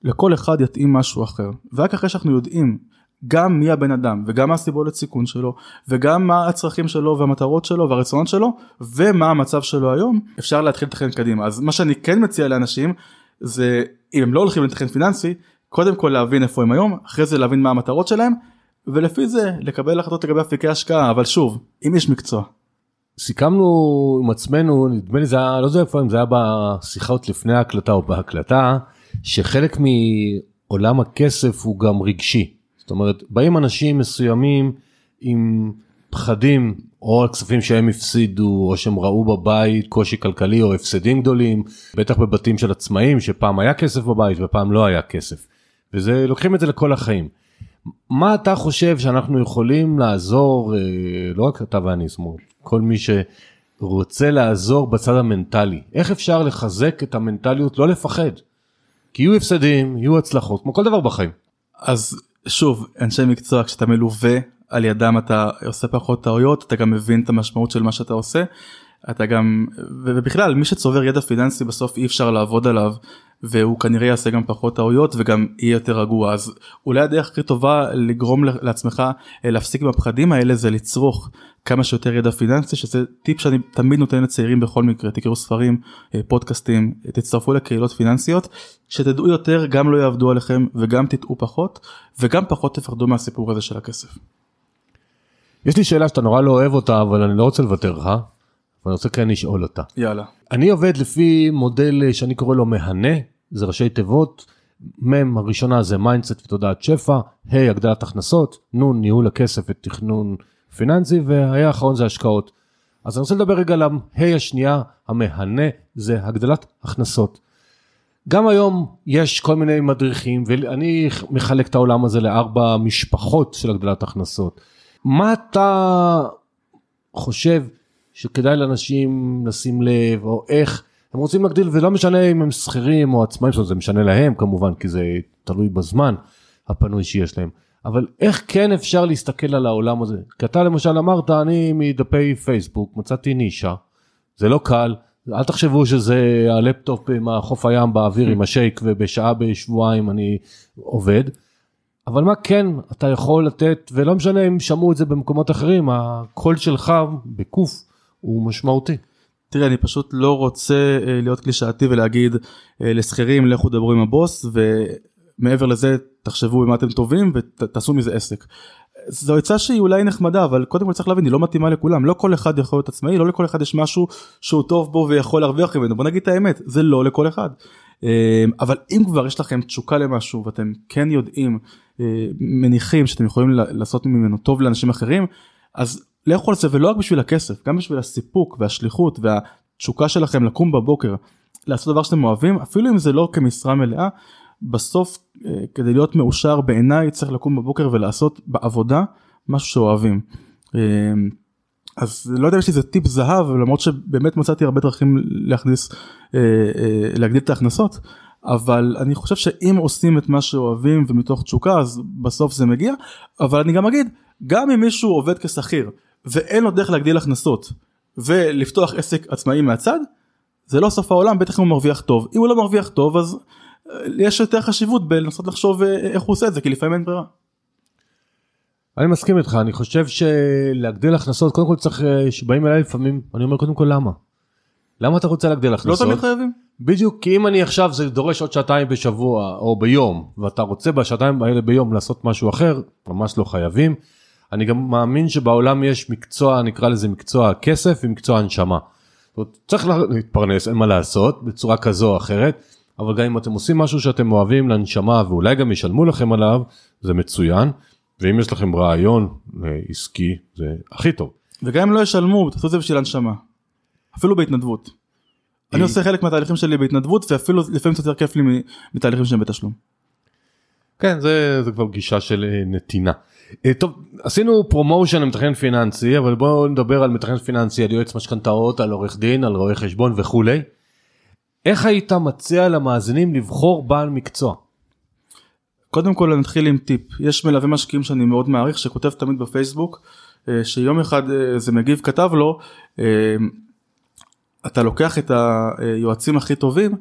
לכל אחד יתאים משהו אחר ורק אחרי שאנחנו יודעים גם מי הבן אדם וגם מה הסיבולת סיכון שלו וגם מה הצרכים שלו והמטרות שלו והרצונות שלו ומה המצב שלו היום אפשר להתחיל לתכנן קדימה אז מה שאני כן מציע לאנשים זה אם הם לא הולכים לתכנן פיננסי קודם כל להבין איפה הם היום אחרי זה להבין מה המטרות שלהם ולפי זה לקבל החלטות לגבי אפיקי השקעה אבל שוב אם יש מקצוע. סיכמנו עם עצמנו נדמה לי זה היה לא יודע איפה אם זה היה בשיחות לפני ההקלטה או בהקלטה שחלק מעולם הכסף הוא גם רגשי. זאת אומרת, באים אנשים מסוימים עם פחדים או על כספים שהם הפסידו או שהם ראו בבית קושי כלכלי או הפסדים גדולים, בטח בבתים של עצמאים שפעם היה כסף בבית ופעם לא היה כסף. וזה לוקחים את זה לכל החיים. מה אתה חושב שאנחנו יכולים לעזור, אה, לא רק אתה ואני, זאת אומרת, כל מי שרוצה לעזור בצד המנטלי, איך אפשר לחזק את המנטליות, לא לפחד? כי יהיו הפסדים, יהיו הצלחות, כמו כל דבר בחיים. אז שוב, אנשי מקצוע, כשאתה מלווה על ידם אתה עושה פחות טעויות, אתה גם מבין את המשמעות של מה שאתה עושה. אתה גם, ובכלל, מי שצובר ידע פיננסי בסוף אי אפשר לעבוד עליו, והוא כנראה יעשה גם פחות טעויות וגם יהיה יותר רגוע. אז אולי הדרך הכי טובה לגרום לעצמך אה, להפסיק עם הפחדים האלה זה לצרוך כמה שיותר ידע פיננסי, שזה טיפ שאני תמיד נותן לצעירים בכל מקרה, תקראו ספרים, אה, פודקאסטים, תצטרפו לקהילות פיננסיות, שתדעו יותר גם לא יעבדו עליכם וגם תטעו פחות, וגם פחות תפחדו מהסיפור הזה של הכסף. יש לי שאלה שאתה נורא לא אוהב אותה, אבל אני לא רוצה לוותר לך, ואני רוצה כן לשאול אותה. יאללה. אני עובד לפי מודל אה, שאני קורא לו מהנה, זה ראשי תיבות, מ' הראשונה זה mindset ותודעת שפע, ה' הגדלת הכנסות, נ' ניהול הכסף ותכנון פיננסי, והה' האחרון זה השקעות. אז אני רוצה לדבר רגע על ה' השנייה, המהנה, זה הגדלת הכנסות. גם היום יש כל מיני מדריכים, ואני מחלק את העולם הזה לארבע משפחות של הגדלת הכנסות. מה אתה חושב שכדאי לאנשים לשים לב, או איך הם רוצים להגדיל, ולא משנה אם הם שכירים או עצמאים, זה משנה להם כמובן, כי זה תלוי בזמן הפנוי שיש להם. אבל איך כן אפשר להסתכל על העולם הזה? כי אתה למשל אמרת, אני מדפי פייסבוק מצאתי נישה, זה לא קל, אל תחשבו שזה הלפטופ מהחוף הים באוויר עם השייק ובשעה בשבועיים אני עובד. אבל מה כן אתה יכול לתת, ולא משנה אם שמעו את זה במקומות אחרים, הקול שלך בקוף הוא משמעותי. תראה, אני פשוט לא רוצה אה, להיות קלישאתי ולהגיד אה, לשכירים לכו דברו עם הבוס, ומעבר לזה תחשבו במה אתם טובים ותעשו מזה עסק. זו עצה שהיא אולי נחמדה, אבל קודם כל צריך להבין, היא לא מתאימה לכולם. לא כל אחד יכול להיות עצמאי, לא לכל אחד יש משהו שהוא טוב בו ויכול להרוויח ממנו. בוא נגיד את האמת, זה לא לכל אחד. אה, אבל אם כבר יש לכם תשוקה למשהו ואתם כן יודעים, מניחים שאתם יכולים לעשות ממנו טוב לאנשים אחרים, אז לכו על זה ולא רק בשביל הכסף, גם בשביל הסיפוק והשליחות והתשוקה שלכם לקום בבוקר, לעשות דבר שאתם אוהבים, אפילו אם זה לא כמשרה מלאה, בסוף אה, כדי להיות מאושר בעיניי צריך לקום בבוקר ולעשות בעבודה משהו שאוהבים. אה, אז לא יודע אם יש לי איזה טיפ זהב למרות שבאמת מצאתי הרבה דרכים להכניס אה, להגדיל את ההכנסות אבל אני חושב שאם עושים את מה שאוהבים ומתוך תשוקה אז בסוף זה מגיע אבל אני גם אגיד גם אם מישהו עובד כשכיר ואין לו דרך להגדיל הכנסות ולפתוח עסק עצמאי מהצד, זה לא סוף העולם, בטח אם הוא מרוויח טוב. אם הוא לא מרוויח טוב אז אה, יש יותר חשיבות בלנסות לחשוב אה, איך הוא עושה את זה, כי לפעמים אין ברירה. אני מסכים איתך, אני חושב שלהגדיל הכנסות, קודם כל צריך, אה, שבאים אליי לפעמים, אני אומר קודם כל למה? למה אתה רוצה להגדיל הכנסות? לא תמיד חייבים. בדיוק, כי אם אני עכשיו, זה דורש עוד שעתיים בשבוע או ביום, ואתה רוצה בשעתיים האלה ביום לעשות משהו אחר, ממש לא חייבים. אני גם מאמין שבעולם יש מקצוע, נקרא לזה מקצוע הכסף ומקצוע הנשמה. צריך להתפרנס, אין מה לעשות, בצורה כזו או אחרת, אבל גם אם אתם עושים משהו שאתם אוהבים לנשמה ואולי גם ישלמו לכם עליו, זה מצוין, ואם יש לכם רעיון אה, עסקי, זה הכי טוב. וגם אם לא ישלמו, תעשו את זה בשביל הנשמה. אפילו בהתנדבות. אני עושה חלק מהתהליכים שלי בהתנדבות ואפילו לפעמים זה יותר כיף לי מתהליכים שהם בתשלום. כן זה, זה כבר גישה של אה, נתינה. אה, טוב, עשינו promotion למתכנן פיננסי, אבל בואו נדבר על מתכנן פיננסי, על יועץ משכנתאות, על עורך דין, על רואה חשבון וכולי. איך היית מציע למאזינים לבחור בעל מקצוע? קודם כל נתחיל עם טיפ, יש מלווה משקיעים שאני מאוד מעריך שכותב תמיד בפייסבוק, אה, שיום אחד איזה מגיב כתב לו, אתה לוקח את היועצים הכי טובים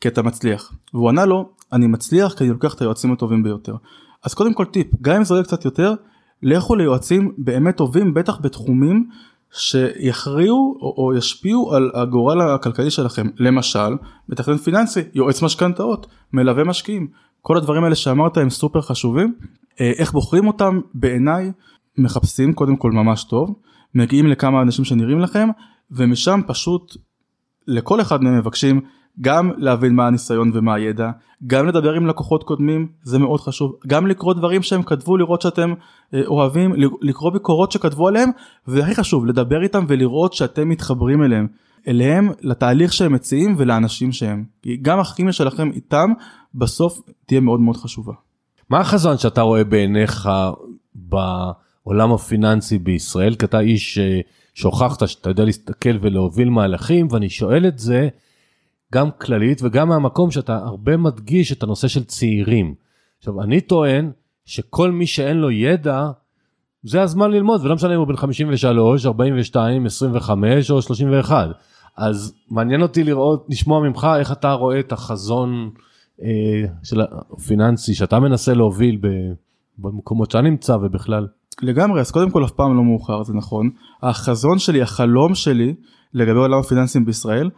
כי אתה מצליח. והוא ענה לו, אני מצליח כי אני לוקח את היועצים הטובים ביותר. אז קודם כל טיפ, גם אם זה עולה קצת יותר, לכו ליועצים באמת טובים, בטח בתחומים שיכריעו או, או ישפיעו על הגורל הכלכלי שלכם. למשל, מתכנן פיננסי, יועץ משכנתאות, מלווה משקיעים. כל הדברים האלה שאמרת הם סופר חשובים. אה, איך בוחרים אותם? בעיניי מחפשים קודם כל ממש טוב, מגיעים לכמה אנשים שנראים לכם, ומשם פשוט לכל אחד מהם מבקשים גם להבין מה הניסיון ומה הידע, גם לדבר עם לקוחות קודמים, זה מאוד חשוב, גם לקרוא דברים שהם כתבו, לראות שאתם אה, אוהבים, לקרוא ביקורות שכתבו עליהם, והכי חשוב, לדבר איתם ולראות שאתם מתחברים אליהם, אליהם, לתהליך שהם מציעים ולאנשים שהם. כי גם הכימיה שלכם איתם, בסוף תהיה מאוד מאוד חשובה. מה החזון שאתה רואה בעיניך בעולם הפיננסי בישראל? כי אתה איש אה, שהוכחת שאתה יודע להסתכל ולהוביל מהלכים, ואני שואל את זה גם כללית וגם מהמקום שאתה הרבה מדגיש את הנושא של צעירים. עכשיו, אני טוען שכל מי שאין לו ידע, זה הזמן ללמוד, ולא משנה אם הוא בן 53, 42, 25 או 31. אז מעניין אותי לראות, לשמוע ממך איך אתה רואה את החזון אה, של הפיננסי שאתה מנסה להוביל במקומות שאתה נמצא ובכלל. לגמרי, אז קודם כל אף פעם לא מאוחר, זה נכון. החזון שלי, החלום שלי לגבי עולם הפיננסים בישראל,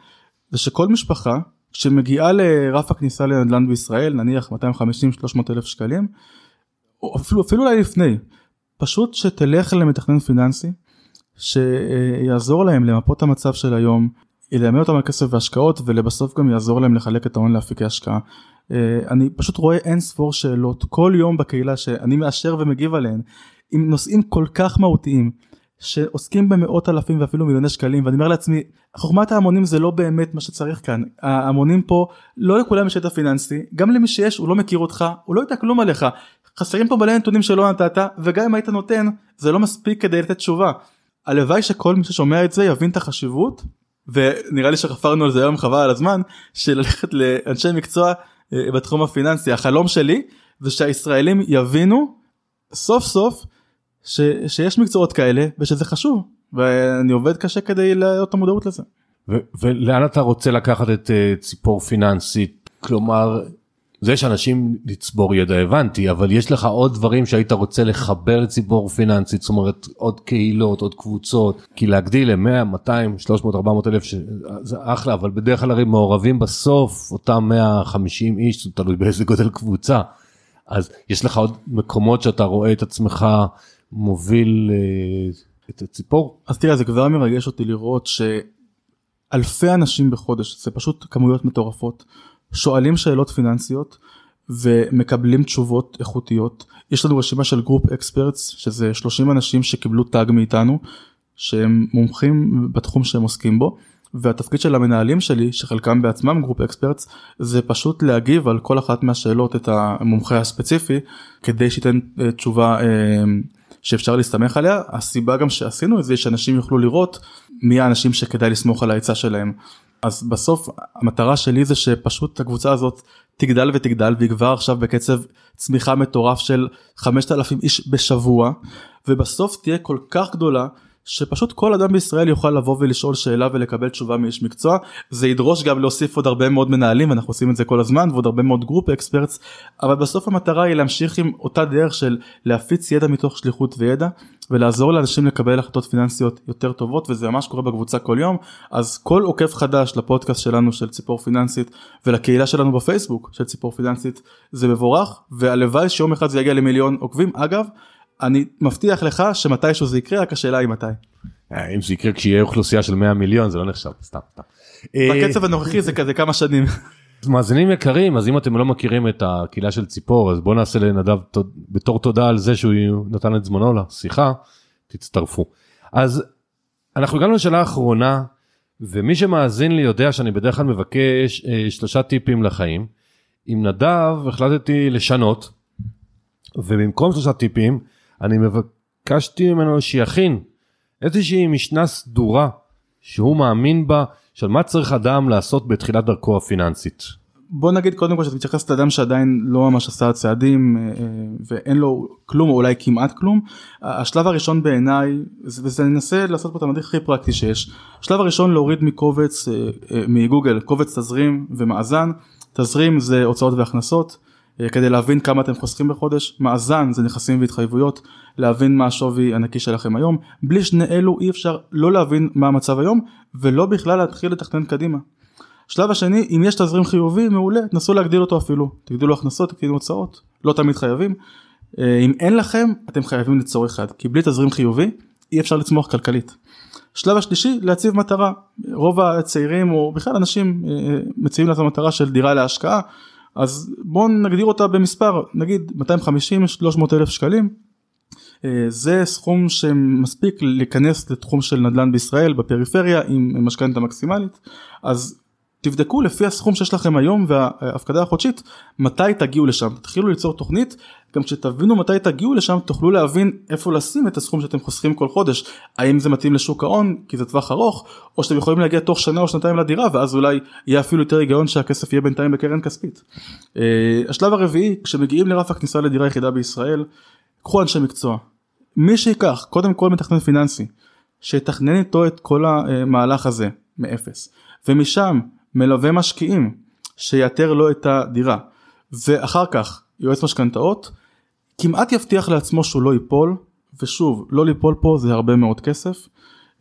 זה שכל משפחה שמגיעה לרף הכניסה לנדל"ן בישראל, נניח 250-300 אלף שקלים, אפילו, אפילו אולי לפני, פשוט שתלך למתכנן פיננסי, שיעזור להם למפות המצב של היום, ילמד אותם על כסף והשקעות ולבסוף גם יעזור להם לחלק את ההון לאפיקי השקעה. אה, אני פשוט רואה אין ספור שאלות כל יום בקהילה שאני מאשר ומגיב עליהן עם נושאים כל כך מהותיים שעוסקים במאות אלפים ואפילו מיליוני שקלים ואני אומר לעצמי חוכמת ההמונים זה לא באמת מה שצריך כאן. ההמונים פה לא לכולם יש ידע פיננסי גם למי שיש הוא לא מכיר אותך הוא לא יודע כלום עליך. חסרים פה מלא נתונים שלא נתת וגם אם היית נותן זה לא מספיק כדי לתת תשובה. הלוואי שכל מי ששומע את זה יבין את החשיבות ונראה לי שחפרנו על זה היום חבל על הזמן של ללכת לאנשי מקצוע אה, בתחום הפיננסי. החלום שלי זה שהישראלים יבינו סוף סוף ש, שיש מקצועות כאלה ושזה חשוב ואני עובד קשה כדי להעלות את המודעות לזה. ו- ולאן אתה רוצה לקחת את uh, ציפור פיננסית כלומר זה שאנשים לצבור ידע הבנתי אבל יש לך עוד דברים שהיית רוצה לחבר לציבור פיננסית זאת אומרת עוד קהילות עוד קבוצות כי להגדיל ל-100 200 300 400 אלף. זה אחלה אבל בדרך כלל הרי מעורבים בסוף אותם 150 איש תלוי באיזה גודל קבוצה אז יש לך עוד מקומות שאתה רואה את עצמך מוביל אה, את הציפור אז תראה זה כבר מרגש אותי לראות שאלפי אנשים בחודש זה פשוט כמויות מטורפות. שואלים שאלות פיננסיות ומקבלים תשובות איכותיות. יש לנו רשימה של group experts שזה 30 אנשים שקיבלו tag מאיתנו שהם מומחים בתחום שהם עוסקים בו והתפקיד של המנהלים שלי שחלקם בעצמם group experts זה פשוט להגיב על כל אחת מהשאלות את המומחה הספציפי כדי שייתן אה, תשובה אה, שאפשר להסתמך עליה. הסיבה גם שעשינו את זה שאנשים יוכלו לראות מי האנשים שכדאי לסמוך על העצה שלהם. אז בסוף המטרה שלי זה שפשוט הקבוצה הזאת תגדל ותגדל והיא כבר עכשיו בקצב צמיחה מטורף של 5,000 איש בשבוע ובסוף תהיה כל כך גדולה שפשוט כל אדם בישראל יוכל לבוא ולשאול שאלה ולקבל תשובה מאיש מקצוע. זה ידרוש גם להוסיף עוד הרבה מאוד מנהלים אנחנו עושים את זה כל הזמן ועוד הרבה מאוד group experts אבל בסוף המטרה היא להמשיך עם אותה דרך של להפיץ ידע מתוך שליחות וידע ולעזור לאנשים לקבל החלטות פיננסיות יותר טובות וזה ממש קורה בקבוצה כל יום. אז כל עוקב חדש לפודקאסט שלנו של ציפור פיננסית ולקהילה שלנו בפייסבוק של ציפור פיננסית זה מבורך והלוואי שיום אחד זה יגיע למיליון עוקבים. אגב אני מבטיח לך שמתישהו זה יקרה רק השאלה היא מתי. אה, אם זה יקרה כשיהיה אוכלוסייה של 100 מיליון זה לא נחשב סתם סתם. בקצב הנוכחי זה כזה כמה שנים. מאזינים יקרים אז אם אתם לא מכירים את הקהילה של ציפור אז בוא נעשה לנדב בתור תודה על זה שהוא נתן את זמנו לשיחה תצטרפו. אז אנחנו הגענו לשאלה האחרונה ומי שמאזין לי יודע שאני בדרך כלל מבקש אה, שלושה טיפים לחיים. עם נדב החלטתי לשנות ובמקום שלושה טיפים אני מבקשתי ממנו שיכין איזושהי משנה סדורה שהוא מאמין בה של מה צריך אדם לעשות בתחילת דרכו הפיננסית. בוא נגיד קודם כל שאתה מתייחס לאדם שעדיין לא ממש עשה צעדים אה, אה, ואין לו כלום או אולי כמעט כלום. השלב הראשון בעיניי וזה ננסה לעשות פה את המדריך הכי פרקטי שיש. השלב הראשון להוריד מקובץ אה, מגוגל קובץ תזרים ומאזן. תזרים זה הוצאות והכנסות כדי להבין כמה אתם חוסכים בחודש, מאזן זה נכסים והתחייבויות, להבין מה השווי הנקי שלכם היום, בלי שני אלו אי אפשר לא להבין מה המצב היום ולא בכלל להתחיל לתכנן קדימה. שלב השני, אם יש תזרים חיובי מעולה, תנסו להגדיל אותו אפילו, תגדילו הכנסות, תגדילו הוצאות, לא תמיד חייבים. אה, אם אין לכם, אתם חייבים ליצור אחד, כי בלי תזרים חיובי אי אפשר לצמוח כלכלית. שלב השלישי, להציב מטרה, רוב הצעירים או בכלל אנשים אה, מציבים לעצמם מטרה של דירה להשקעה, אז בואו נגדיר אותה במספר נגיד 250-300 אלף שקלים. אה, זה סכום שמספיק להיכנס לתחום של נדל"ן בישראל בפריפריה עם משכנתה מקסימלית. אז תבדקו לפי הסכום שיש לכם היום וההפקדה החודשית מתי תגיעו לשם? תתחילו ליצור תוכנית גם כשתבינו מתי תגיעו לשם תוכלו להבין איפה לשים את הסכום שאתם חוסכים כל חודש. האם זה מתאים לשוק ההון כי זה טווח ארוך או שאתם יכולים להגיע תוך שנה או שנתיים לדירה ואז אולי יהיה אפילו יותר היגיון שהכסף יהיה בינתיים בקרן כספית. Uh, השלב הרביעי כשמגיעים לרף הכניסה לדירה יחידה בישראל קחו אנשי מקצוע. מי שיקח קודם כל מתכנן פיננסי שיתכנן איתו את כל המהלך הזה מאפס. ומשם מלווה משקיעים שיאתר לו את הדירה. ואחר כך יועץ משכנתאות כמעט יבטיח לעצמו שהוא לא ייפול ושוב לא ליפול פה זה הרבה מאוד כסף.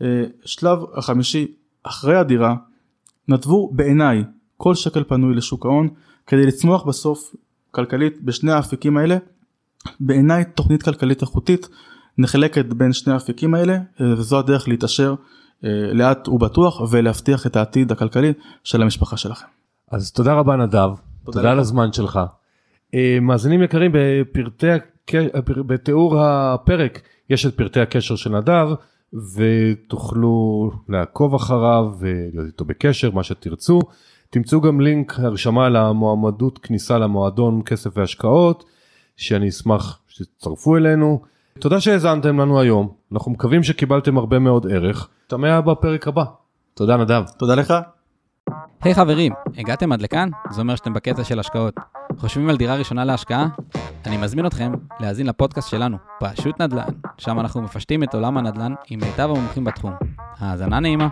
אה, שלב החמישי אחרי הדירה נתבו בעיניי כל שקל פנוי לשוק ההון כדי לצמוח בסוף כלכלית בשני האפיקים האלה בעיניי תוכנית כלכלית איכותית נחלקת בין שני האפיקים האלה אה, וזו הדרך להתעשר אה, לאט ובטוח ולהבטיח את העתיד הכלכלי של המשפחה שלכם. אז תודה רבה נדב, תודה, תודה על הזמן שלך. אה, מאזינים יקרים בפרטי, בתיאור הפרק יש את פרטי הקשר של נדב ותוכלו לעקוב אחריו ולהיות איתו בקשר מה שתרצו. תמצאו גם לינק הרשמה למועמדות כניסה למועדון כסף והשקעות שאני אשמח שתצטרפו אלינו. תודה שהאזנתם לנו היום אנחנו מקווים שקיבלתם הרבה מאוד ערך. תמיה בפרק הבא. תודה נדב. תודה לך. היי hey, חברים, הגעתם עד לכאן? זה אומר שאתם בקטע של השקעות. חושבים על דירה ראשונה להשקעה? אני מזמין אתכם להאזין לפודקאסט שלנו, פשוט נדל"ן, שם אנחנו מפשטים את עולם הנדל"ן עם מיטב המומחים בתחום. האזנה נעימה.